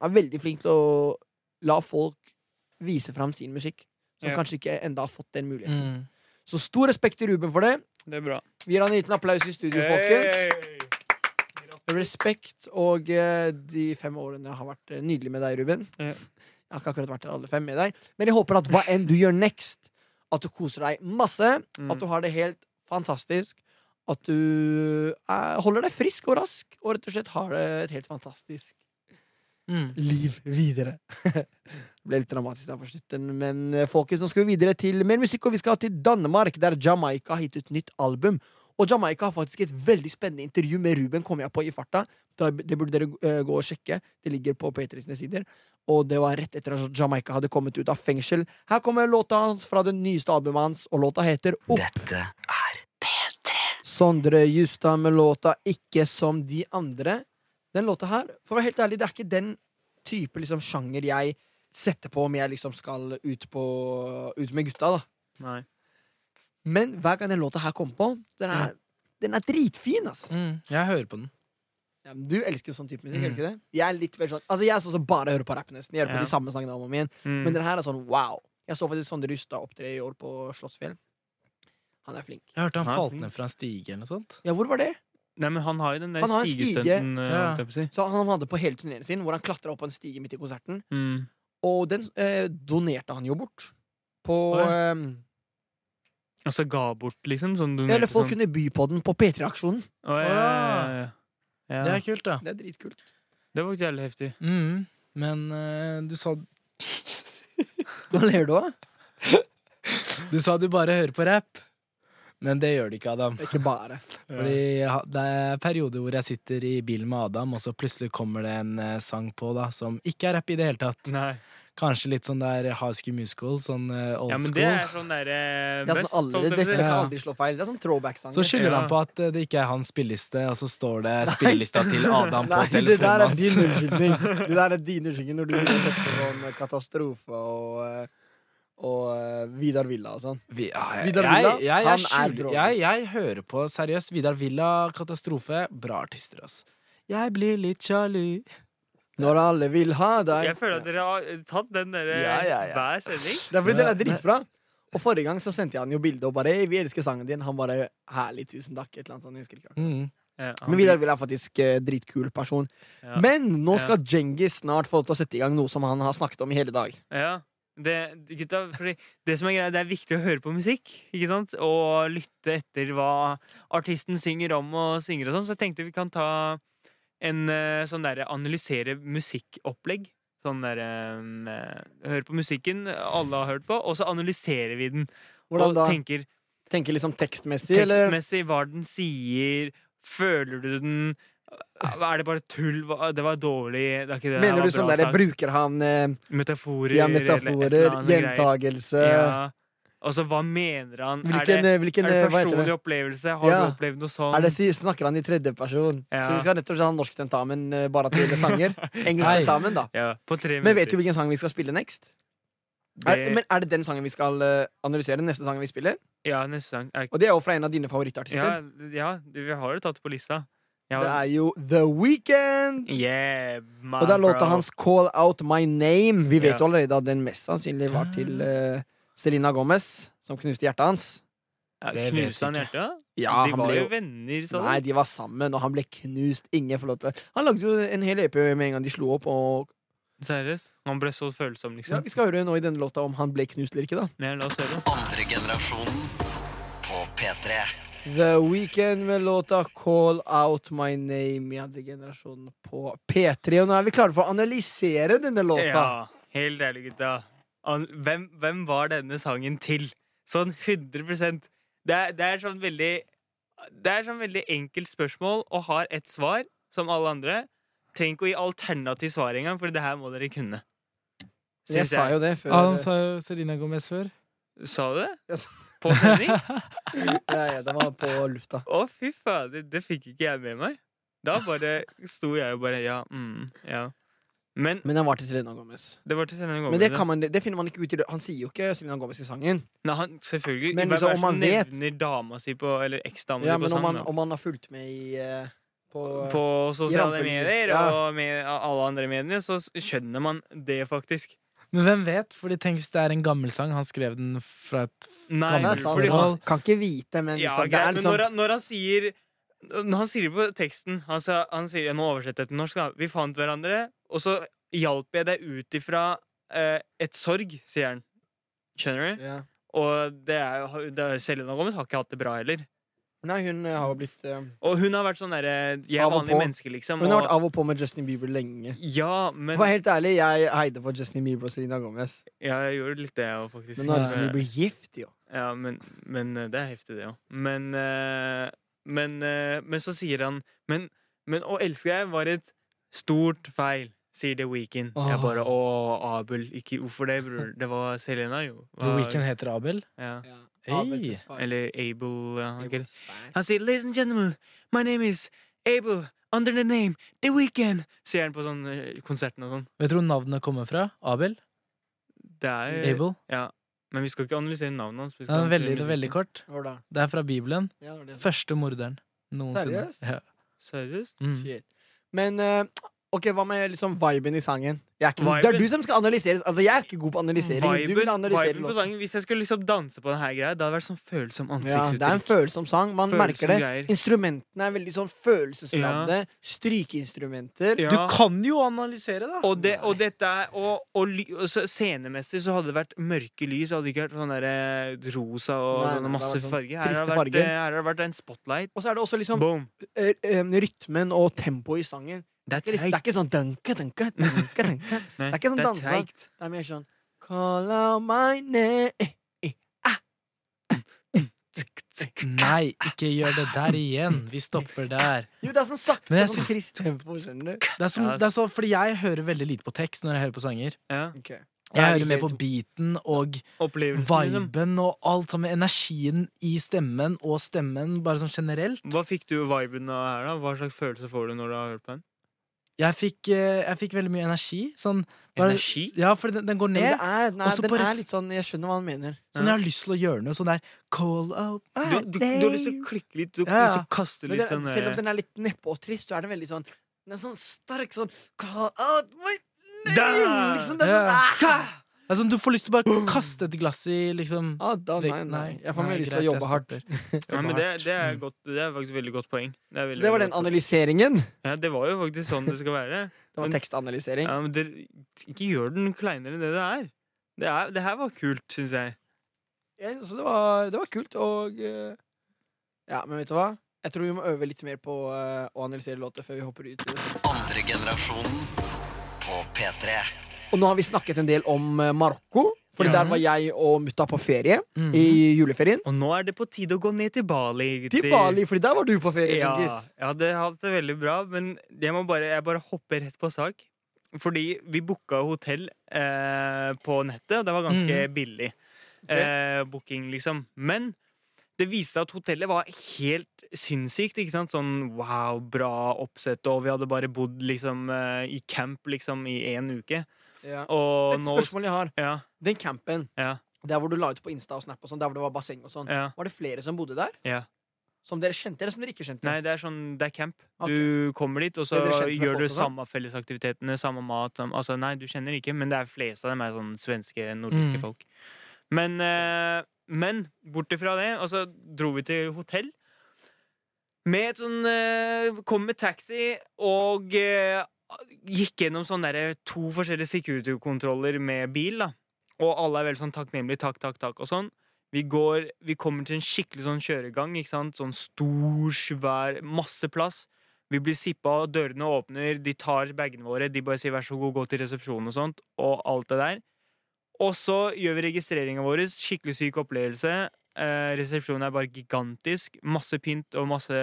er veldig flink til å la folk vise fram sin musikk. Som Ja. kanskje ikke enda har fått den muligheten. mm. Så stor respekt til Ruben for det. Det er bra. Vi gir han en liten applaus i studio, folkens. Respekt, og eh, de fem årene har vært eh, nydelig med deg, Ruben. Ja. Jeg har ikke akkurat vært der alle fem med deg, men jeg håper at hva enn du gjør next, at du koser deg masse, Mm. at du har det helt fantastisk, at du eh, holder deg frisk og rask, og rett og slett har det et helt fantastisk Mm. liv videre. det ble litt dramatisk der på slutten, men eh, folkens, nå skal vi videre til mer musikk, og vi skal til Danmark, der Jamaica har gitt ut nytt album. Og Jamaica har faktisk et veldig spennende intervju med Ruben, kom jeg på i farta. Det burde dere eh, gå og sjekke. Det ligger på P3 sine sider. Og det var rett etter at Jamaica hadde kommet ut av fengsel. Her kommer låta hans fra det nyeste albumet hans, og låta heter Opp. Dette er Sondre Justad med låta Ikke som de andre. Den låta her, for å være helt ærlig, det er ikke den type liksom, sjanger jeg setter på om jeg liksom skal ut, på, ut med gutta. da Nei. Men hver gang den låta her kommer på, den er, den er dritfin. Altså. Mm. Jeg hører på den. Ja, men du elsker jo sånn type musikk, Mm. ikke det? Jeg er litt mer sånn Altså jeg er sånn som bare hører på rapp, nesten. Jeg hører på Ja. de samme sangene om og om igjen. Mm. Men den her er sånn wow. Jeg så faktisk Sondre Justad opptre i år på Slottsfjell. Han er flink. Jeg hørte han han falt ned fra en stige eller noe sånt. Ja, hvor var det? Nei, men han har jo den der Han har en stige. eh, Ja. si. Så han hadde på hele turneen sin, hvor han klatra opp på en stige midt i konserten. Mm. Og den eh, donerte han jo bort. På Oi. eh, Altså ga bort, liksom? Sånn du Eller folk sånn. kunne by på den på P3-aksjonen. Å, ja, ja, ja, ja. Det er kult, da. Det er dritkult. Det var jævlig heftig. Mm. Men eh, du sa Hva ler du av? Du sa du bare hører på rapp. Men det gjør det ikke, Adam. Ikke bare. Fordi det er perioder hvor jeg sitter i bilen med Adam, og så plutselig kommer det en eh, sang på da som ikke er rapp i det hele tatt. Nei. Kanskje litt sånn der High School Musical, sånn old school. Ja, men det er sånn derre Det er sånn aldri, det, det kan aldri slå feil. Det er sånn throwback-sanger. Så skylder Ja. han på at eh, det ikke er hans spilleliste, og så står det spillelista til Adam på Nei, det der er din unnskyldning. Det der er din unnskyldning når du setter på sånn katastrofe og eh, og eh, Vidar Villa og sånn. Vi, ja, jeg, Vidar jeg, Villa, jeg, jeg, han er bra jeg, jeg hører på seriøst Vidar Villa, Katastrofe. Bra artister, ass. Jeg blir litt sjalu. Når alle vil ha deg. Jeg føler at dere har tatt den der Ja, ja, ja. hver sending. Det er fordi den er dritbra. Og forrige gang så sendte jeg han jo bilde og bare 'Vi elsker sangen din'. Han bare 'Herlig, tusen takk'. Et eller annet sånt. Jeg husker ikke. Mm. Ja, Men Vidar Villa er faktisk eh, dritkul person. ja. Men nå Ja. skal Djengis snart få til å sette i gang noe som han har snakket om i hele dag. Ja. Det, gutta, fordi det som er greia, det er viktig å høre på musikk. Ikke sant? Og lytte etter hva artisten synger om og synger og sånn. Så jeg tenkte vi kan ta en eh, sånn derre analysere musikkopplegg. Sånn der eh, Hør på musikken alle har hørt på, og så analyserer vi den. Hvordan da? tenker Tenker liksom tekstmessig, eller? tekstmessig hva den sier. Føler du den? Er det bare tull? Det var dårlig. Det er ikke det. det Mener du sånn derre der, bruker han eh, Metaforer? ja, metaforer, gjentagelse Ja. Altså, hva mener han? Hvilken, er det, eh, hvilken er det eh, personlig det? opplevelse? Har Ja. du opplevd noe sånt? Er det snakker han i tredjeperson? Ja. Så vi skal nettopp ha norsk tentamen eh, bare til det sanger? Engelsk Nei. tentamen, da. Ja, på tre Men vet du hvilken sang vi skal spille next? Er, men er det den sangen vi skal eh, analysere? Neste sangen vi spiller? Ja, neste sang. Er, Og det er jo fra en av dine favorittartister. ja, ja, vi har jo tatt det på lista. Ja, Det er jo The Weekend! yeah, Og det er låta hans Call Out My Name. Vi vet Ja. jo allerede at den mest sannsynlig var til uh, Selena Gomez, som knuste hjertet hans. Ja, Knuste han hjertet? Ja, de han var ble jo venner, sa Nei, de var sammen, og han ble knust. Ingen får lov til Han lagde jo en hel EP med en gang de slo opp. Og Seriøst? Han ble så følsom, ja, liksom? Vi skal høre nå i denne låta om han ble knust eller ikke. da Ja, la oss høre. Andre generasjonen på P3. The Weekend med låta Call Out My Name i andre generasjonen på P3. Og nå er vi klare for å analysere denne låta. Ja, helt ærlig, gutta. Hvem, hvem var denne sangen til? Sånn 100% Det er, det er sånn veldig Det er sånn veldig enkelt spørsmål og har ett svar, som alle andre. Trenger ikke å gi alternativ svar engang, for det her må dere kunne. Jeg sa jo det før. Adam sa jo Selena Gomez før. Sa du det? Jeg sa- På sending? ja, ja, det var på lufta. Å, fy faen, det, det fikk ikke jeg med meg. Da bare sto jeg og bare Ja, mm, ja. Men Men den var til Selena Gomez. det var til Selena Gomez. Men det, kan man, det finner man ikke ut i det. Han sier jo ikke Selena Gomez i sangen. Nei, han, selvfølgelig. Men liksom, om man vet- dama si på Eller eksdama Ja, si på men om man, om man har fulgt med i eh, på, På sosiale medier ja. og med alle andre medier, så skjønner man det, faktisk. Men hvem vet? Fordi tenk hvis det er en gammel sang. Han skrev den fra et Nei, gammelt sant, forhold. kan ikke vite, men Ja, liksom, greit, men liksom når han, når han sier Når han sier det på teksten Han, sa, han sier, Jeg oversetter jeg til norsk. Da. Vi fant hverandre, og så hjalp jeg deg ut ifra eh, et sorg, sier han. Skjønner du? ja. Og det er, jo- det Selena Gomez har ikke hatt det bra heller. Nei, hun eh, har jo blitt uh, Og hun har vært sånn derre Jeg er vanlig menneske, liksom. Hun har og- vært av og på med Justin Bieber lenge. Ja, men For helt ærlig, jeg heide på Justin Bieber og Selena Gomez. Ja, jeg gjorde litt det òg, faktisk. Men nå er Justin Eh, Bieber gift, jo. Ja, men, men eh, det er heftig, det òg. Men, eh, men, eh, men så sier han Men, men å elske deg var et stort feil, sier The Weeknd. Jeg bare Å, Abel. Ikke hvorfor det, bror? Det var Selena, jo. The Hva- Weekend heter Abel. Ja. Hey. Eller Abel. Ja, ok. Han sier 'Ladies and gentlemen, my name is Abel. Under the name The Weekend, sier han på sånn eh, konserten og sånn. Vet du hvor navnet kommer fra? Abel? Det er Abel? Ja. Men vi skal ikke analysere navnet hans. vi skal Det er veldig, det er veldig kort. Det er fra Bibelen. Ja, det det. Første morderen noensinne. Seriøst? Ja. Seriøst? Mm. Shit. Men eh, ok, hva med liksom viben i sangen? Jeg er ikke, Viben? Det er du som skal analysere. Altså, jeg er ikke god på analysering. men du vil Viben, analysere viben på sangen Hvis jeg skulle liksom danse på denne greia, det hadde vært sånn følsom Ja, det er en følsom sang. Man Følsom merker det. greier. Instrumentene er veldig sånn følelsesladde. Strykeinstrumenter. Ja. Du kan jo analysere, da! Og, det, og dette er Og, og, og scenemessig så hadde det vært mørke lys. Hadde det ikke vært sånn der rosa og Nei, nei, sånne masse sånn farger. Her har, det vært, eh, her har vært en spotlight. Og så er det også liksom Boom. eh, eh, rytmen og tempoet i sangen. Det er Det er, liksom, ikke sånn dunke, dunke, dunke, dunke. Nei, det er ikke sånn det dansesang. Det er mer sånn Call out my name eh, Nei, ikke gjør det der igjen. Vi stopper der. Jo, det er sånn sakte, Men sånn trist tempo. Skjønner du? Det er, som, det er så, fordi jeg hører veldig lite på tekst når jeg hører på sanger. Ja. Okay. Jeg er hører mer på beaten og liksom. viben og alt sammen. Energien i stemmen og stemmen, bare sånn generelt. Hva fikk du viben av her, da? Hva slags følelse får du når du har hørt på den? Jeg fikk, eh, jeg fikk veldig mye energi. Sånn, bare, Energi? ja, for den, den går ned. er, nei, den bare er litt sånn Jeg skjønner hva han mener. Sånn jeg har lyst til å gjøre noe sånn der Call out my du, du har lyst til å klikke litt, du har Ja, lyst til å kaste litt den, sånn selv om eh, den er litt neppe og trist, så er den veldig sånn Den er sånn sterk sånn Call out my name! Liksom, det er sånn, Ja. Det sånn, du får lyst til å bare kaste et glass i liksom ah, da, nei, nei. Jeg får mer lyst til å jobbe hardt. Ja, men det, det, er godt, det er faktisk et veldig godt poeng. Det, Så det var den analyseringen. Ja, det var jo faktisk sånn det skal være. Det var Men- tekstanalysering. Ja, men det, ikke gjør den kleinere enn det det er. Det, er, det her var kult, syns jeg. Ja, så det var, det var kult, og eh, Ja, men vet du hva? Jeg tror vi må øve litt mer på eh, å analysere låter før vi hopper ut. Andre generasjonen på P3. Og nå har vi snakket en del om eh, Marokko. Fordi Ja. der var jeg og mutta på ferie mm. i juleferien. Og nå er det på tide å gå ned til Bali. Til Bali, fordi der var du på ferie, Ja, ja, det har hatt det veldig bra, men jeg må bare, jeg bare hopper rett på sak. Fordi vi booka hotell eh, på nettet, og det var ganske billig. Ok. Eh, booking, liksom. Men det viste seg at hotellet var helt sinnssykt. ikke sant? Sånn wow, bra oppsett, og vi hadde bare bodd liksom eh, i camp liksom i én uke. Ja. Og Et nå spørsmål jeg har. Ja, Den campen, ja, der hvor du la ut på Insta og Snap, og sånt, der hvor det var basseng og sånn, var det flere som bodde der? ja. Som dere kjente, eller som dere ikke kjente? Nei, det er sånn, det er camp. Ok. Du kommer dit, og så gjør du sånn? samme fellesaktivitetene, samme mat. Samme, altså, nei, du kjenner ikke, men det er flest av dem er sånn svenske, nordiske Mm. folk. Men, eh, men bort ifra det, og så dro vi til hotell. Med et sånn eh, Kom med taxi og eh, gikk gjennom sånn der, to forskjellige security-kontroller med bil, da. Og alle er veldig sånn takknemlige, takk, takk, takk, og sånn. Vi går, vi kommer til en skikkelig sånn kjøregang, ikke sant? Sånn stor, svær, masse plass. Vi blir sippa, dørene åpner, de tar bagene våre, de bare sier vær så god, gå til resepsjonen og sånt, og alt det der. Og så gjør vi registreringa vår, skikkelig syk opplevelse. Eh, resepsjonen er bare gigantisk. Masse pynt og masse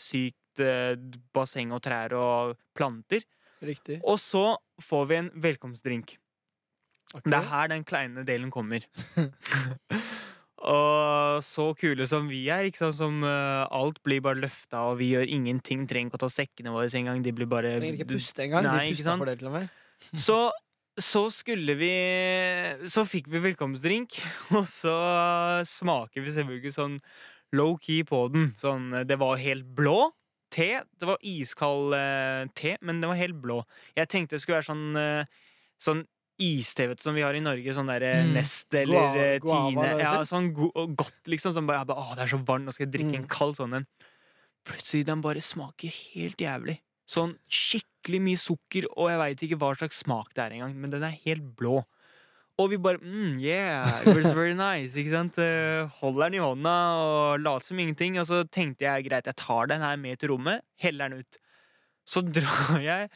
sykt eh, basseng og trær og planter. Riktig. Og så får vi en velkomstdrink. Okay. Det er her den kleine delen kommer. og så kule som vi er, ikke sant? som uh, alt blir bare løfta, og vi gjør ingenting. Trenger ikke å ta sekkene våre engang. De blir bare Trenger ikke puste engang. De pusta for det, til og med. Så, så skulle vi Så fikk vi velkomstdrink, og så smaker vi selvfølgelig sånn low-key på den. Sånn, det var helt blå. Te. Det var iskald uh, te, men den var helt blå. Jeg tenkte det skulle være sånn, uh, sånn iste vet du, som vi har i Norge. Sånn der eh, Mm. Nest eller Gua guava, Tine. Ja, sånn go godt, liksom. Sånn bare, bare, Å, det er så varmt, nå skal jeg drikke Mm. en kald sånn en. Plutselig den bare smaker helt jævlig. Sånn skikkelig mye sukker, og jeg veit ikke hva slags smak det er engang, men den er helt blå. Og vi bare mm, Yeah, it was very nice. Ikke sant? Eh, Holder den i hånda og later som ingenting. Og så tenkte jeg greit, jeg tar den her med til rommet, heller den ut. Så drar jeg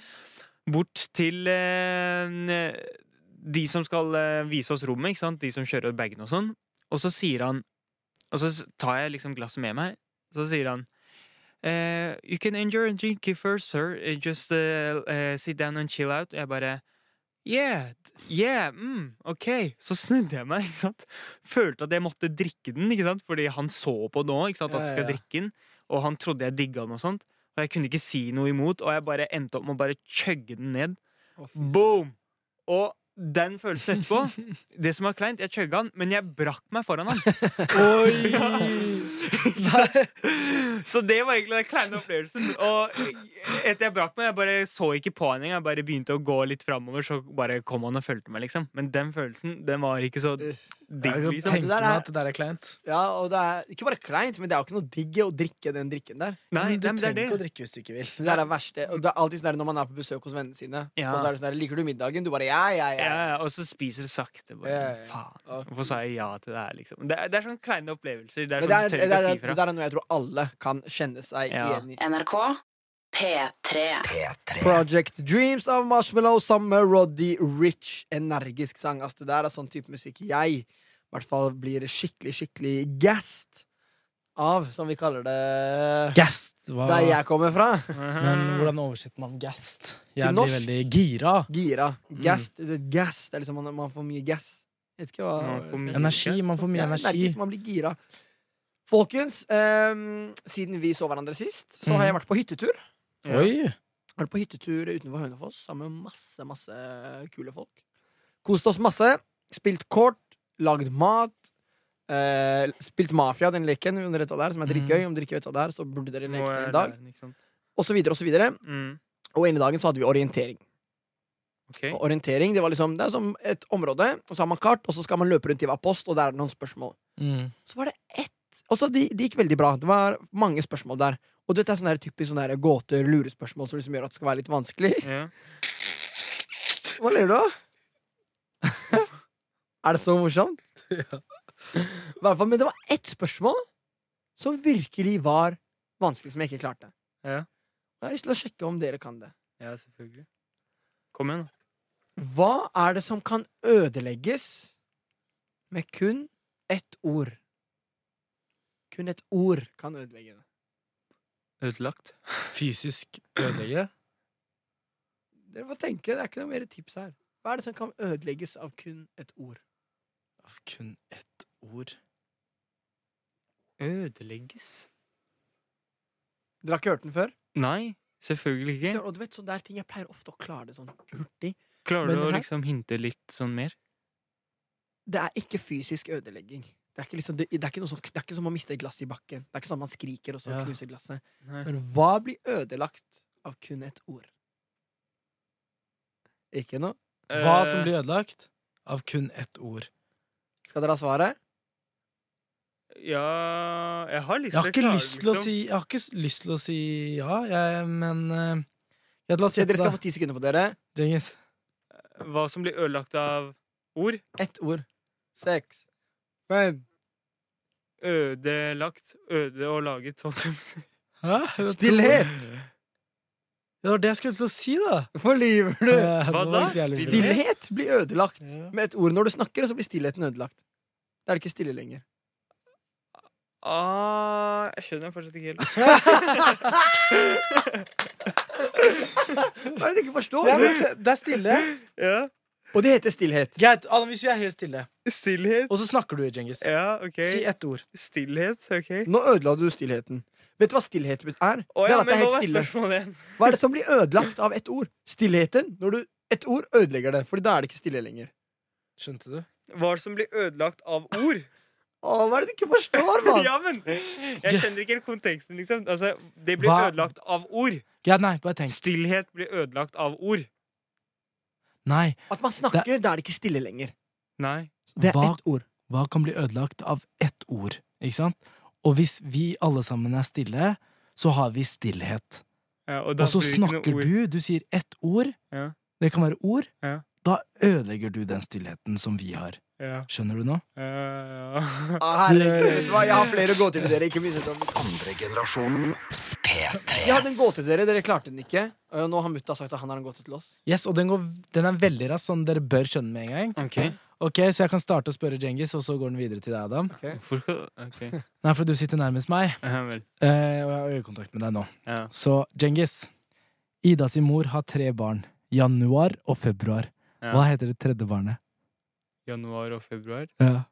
bort til eh, de som skal eh, vise oss rommet, ikke sant? de som kjører bagene og sånn. Og så sier han Og så tar jeg liksom glasset med meg, så sier han eh, You can enjoy and drink first, sir. Eh, Just eh, sit down and chill out. Jeg bare Yeah, yeah, mm, ok. Så snudde jeg meg, ikke sant. Følte at jeg måtte drikke den, ikke sant. Fordi han så på nå, ikke sant, at jeg skal drikke den. Og han trodde jeg digga den og sånt. Og jeg kunne ikke si noe imot, og jeg bare endte opp med å bare chugge den ned. Boom! Og den følelsen etterpå Det som var kleint, jeg chugga den, men jeg brakk meg foran han. Så det var egentlig den kleine opplevelsen. Og etter jeg brakk meg, jeg bare så ikke på han engang. Jeg bare begynte å gå litt framover, så bare kom han og fulgte meg, liksom. Men den følelsen, den var ikke så digg, Jeg kan tenke meg at det der er kleint. Ja, og det er ikke bare kleint, men det er jo ikke noe digg å drikke den drikken der. Nei, Men du nei, men trenger er ikke å drikke hvis du ikke vil. Det er det verste. Og det er alltid sånn der når man er på besøk hos vennene sine, Ja. og så er det sånn der Liker du middagen? Du bare ja, ja, ja. Ja, ja, og så spiser du sakte. Bare, Ja, ja, ja. Faen. Hvorfor sa jeg ja til det her, liksom? Det er, det er sånne kleine opplevelser. Det er Men det, sånn er, det, er, det er noe jeg tror alle kan kjenne seg Ja. igjen i. NRK P3. P3. Project Dreams av Marshmallow sammen med Roddy Rich. Energisk sang. Altså, det der er sånn type musikk jeg i hvert fall blir skikkelig, skikkelig gassed av, som vi kaller det Gassed! Hva? der jeg kommer fra. Men hvordan oversetter man gassed? Jeg Til blir veldig gira. Gira. Gassed. Mm. er Det er liksom man, man får mye gass. Vet ikke hva Man får mye Energi. Man får mye Ja, energi. man blir gira. Folkens, um, siden vi så hverandre sist, så har jeg vært på hyttetur. Ja. Oi! Vært på hyttetur utenfor Hønefoss sammen med masse, masse kule folk. Kost oss masse. Spilt kort, lagd mat. Eh, spilt Mafia, den leken om dere vet hva det er, som er dritgøy. Om dere ikke vet hva det er, så burde dere leke den en dag. Og så videre og så videre. Mm. Og ene dagen så hadde vi orientering. Okay. Og orientering det var liksom Det er som et område, og så har man kart, og så skal man løpe rundt i hver post, og der er det noen spørsmål. Mm. Så var det ett Og så de, det gikk veldig bra. Det var mange spørsmål der. Og dette er sånne her typisk sånne gåter, lurespørsmål som liksom gjør at det skal være litt vanskelig. Ja. Hva ler du av? er det så morsomt? Ja. Fall, Men det var ett spørsmål som virkelig var vanskelig, som jeg ikke klarte. Ja. Jeg har lyst til å sjekke om dere kan det. ja, selvfølgelig. Kom igjen, da. Hva er det som kan ødelegges med kun ett ord? Kun et ord kan ødelegge det. Ødelagt. Fysisk ødelegge? Dere får tenke, det er ikke noe mer tips her. Hva er det som kan ødelegges av kun et ord? Av kun ett ord. Ødelegges? Dere har ikke hørt den før? Nei, selvfølgelig ikke. Og du vet, sånn der ting Jeg pleier ofte å klare det sånn hurtig. Klarer Men du å her- liksom hinte litt sånn mer? Det er ikke fysisk ødelegging. Det er ikke, liksom, det, det, er ikke noe som, det er ikke som å miste et glass i bakken. Det er ikke sånn man skriker og så Ja. knuser glasset. Nei. Men hva blir ødelagt av kun et ord? Ikke noe? Hva som Eh, blir ødelagt av kun ett ord. Skal dere ha svaret? Ja Jeg har lyst Jeg har ikke lyst til å liksom. si, jeg har ikke lyst til å si ja, jeg, men eh, ja, La oss Dere skal få ti sekunder på dere. Genghis. Hva som blir ødelagt av ord. Ett ord. Seks. Fem. Ødelagt. Øde og laget. holdt jeg på å si. Hæ? Stillhet! Det var det jeg skulle til å si, da. Hvorfor lyver du? Hva da? Stillhet blir ødelagt Ja. med et ord. Når du snakker, så blir stillheten ødelagt. Da er det ikke stille lenger. Ah, jeg skjønner fortsatt ikke helt. Hva er det du ikke forstår? Det er, det er stille. Ja. Og det heter stillhet. Greit, Adam, hvis vi er helt stille, Stillhet. og så snakker du, Djengis. Ja, OK. Si ett ord. Stillhet. OK. Nå ødela du stillheten. Vet du hva stillhet er? Å det er at det er helt stille. Hva er det som blir ødelagt av ett ord? Stillheten. Når du et ord ødelegger det, Fordi da er det ikke stille lenger. Skjønte du? Hva er det som blir ødelagt av ord? Å, hva er det du ikke forstår, mann? ja, men Jeg skjønner ikke helt konteksten, liksom. Altså, det blir Hva- ødelagt av ord. Ja, nei, bare tenk. Stillhet blir ødelagt av ord. Nei, At man snakker, da er det ikke stille lenger. Nei. Det er Hva- ett ord. hva kan bli ødelagt av ett ord? Ikke sant? Og hvis vi alle sammen er stille, så har vi stillhet. Ja, og, Og så snakker du, du sier ett ord. Ja. Det kan være ord. Ja. Da ødelegger du den stillheten som vi har. Ja. Skjønner du nå? Ja, ja. Ah, herregud, hva? Jeg har flere gåter til dere. Ikke minst om Andre generasjonen P3. Jeg hadde en gåte til dere. Dere klarte den ikke. Og nå har mutta sagt at han har en gåte til oss. Yes, Og den, går, den er veldig rask, sånn dere bør skjønne med en gang. OK. Ok, Så jeg kan starte å spørre Djengis, og så går den videre til deg, Adam. Hvorfor Okay. Nei, for du sitter nærmest meg, eh, og jeg har øyekontakt med deg nå. Ja. Så Djengis, Ida sin mor har tre barn. Januar og februar. Ja. Hva heter det tredje barnet? Januar og februar. Ja.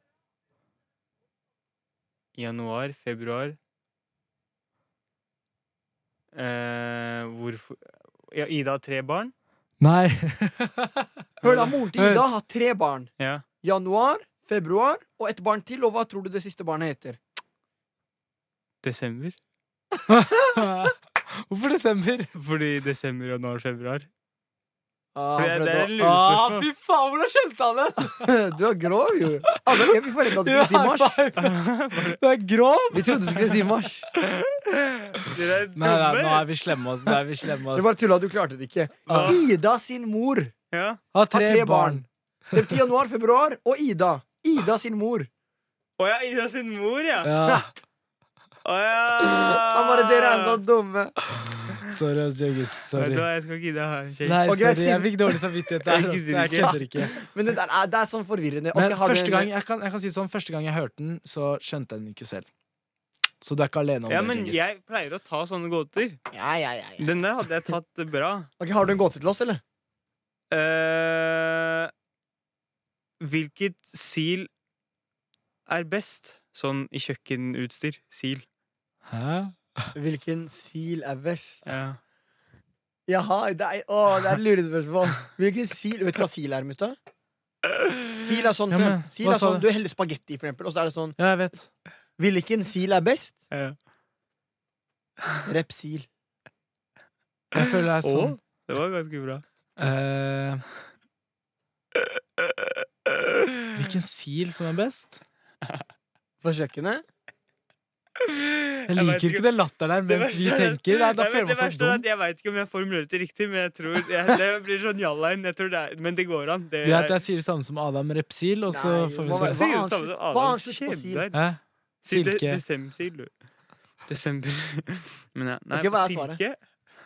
Januar, februar eh, Hvorfor ja, Ida har tre barn? Nei. Hør da, Moren til Ida har tre barn. Ja. Januar, februar og et barn til. Og hva tror du det siste barnet heter? Desember? Hvorfor desember? Fordi desember, januar, februar. Ah, det, det er Ah, fy faen, hvordan skjønte han det? Du er grov, jo. Alle er vi foreldre skulle si mars. Du er grov! Vi trodde du skulle si mars. Nei, nei, nå er vi slemme oss. Nå er vi slemme Du oss. bare tulla, du klarte det ikke. Ah. Ida sin mor Ja. Har har tre barn. Det betyr januar, februar og Ida. Ida sin mor. Å ja, Ida sin mor, ja. Ja. Å ja. Han bare Dere er så dumme. Sorry, ass, Jørgis. Sorry. hva, jeg skal ikke gidde ha en shake. Nei, sorry. Jeg fikk dårlig samvittighet der. Jeg kødder ikke. Men det, der er, det er sånn forvirrende. Men Ok, første en- gang, jeg kan, jeg kan si sånn, første gang jeg hørte den, så skjønte jeg den ikke selv. Så du er ikke alene om Ja, det, men Djengis. jeg pleier å ta sånne gåter. Ja, ja, ja, ja. Den der hadde jeg tatt bra. Ok, Har du en gåte til oss, eller? Eh, hvilket sil er best? Sånn i kjøkkenutstyr. Sil. Hæ? Hvilken sil er best? Ja. Jaha, det er, å, det er et lurespørsmål. Hvilken sil Vet du hva sil er, mutta? Sil er sånn, Ja, men, sil er sånn du? Heller spagetti, for eksempel, og så er det sånn Ja, jeg vet. Hvilken sil er best? ja. Repsil. Jeg føler det er Å, sånn det var ganske bra. Eh, Hvilken sil som er best? På kjøkkenet? Jeg liker ikke den latteren der mens vi tenker. Nei, da føler man seg dum. Jeg veit ikke om jeg formulerer det riktig, men jeg tror jeg, det blir sånn jalla-inn. Jeg tror det er- Men det går an. Det Greit, er- jeg sier det samme som Adam Repsil, og så Nei, får vi se. hva- slutt på sil? Hæ? Si Silke. Desember-sil, du. Desember Men ja. Nei, okay, hva er silke?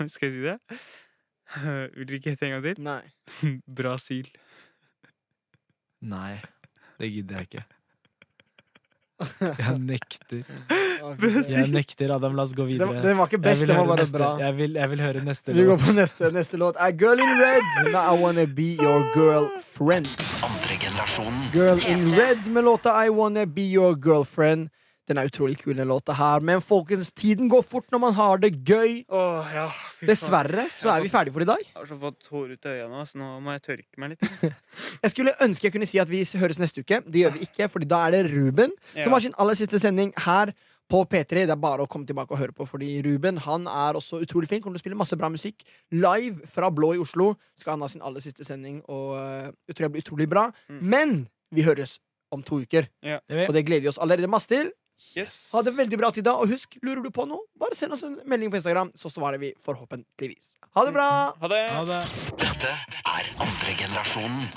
Skal jeg si det? Vil dere ikke gjette en gang til? Nei. Brasil. Nei, det gidder jeg ikke. Jeg nekter. Jeg nekter, Adam. La oss gå videre. den var ikke best, den var bare neste. bra. Jeg vil, jeg vil høre neste låt. Vi går på neste, neste låt. A Girl in Red Now I Wanna Be Your Girlfriend. Andre generasjonen Girl in Red med låta I Wanna Be Your Girlfriend. Den er utrolig kul, den låta her. Men folkens, tiden går fort når man har det gøy. Åh, ja. Dessverre så er vi ferdige for i dag. Jeg har så fått hår ut av øynene, så nå må jeg tørke meg litt. Jeg skulle ønske jeg kunne si at vi høres neste uke. Det gjør vi ikke, Fordi da er det Ruben Ja. som har sin aller siste sending her på P3. Det er bare å komme tilbake og høre på, fordi Ruben han er også utrolig flink. Kommer til å spille masse bra musikk live fra Blå i Oslo. Skal han ha sin aller siste sending, og uh, jeg tror det blir utrolig bra. Mm. Men vi høres om to uker, Det og det gleder vi oss allerede masse til. Yes. Ha det veldig bra til da, og husk, lurer du på noe, bare send oss en melding på Instagram, så svarer vi forhåpentligvis. Ha det bra! Ha det. Ha det. Dette er andre generasjonen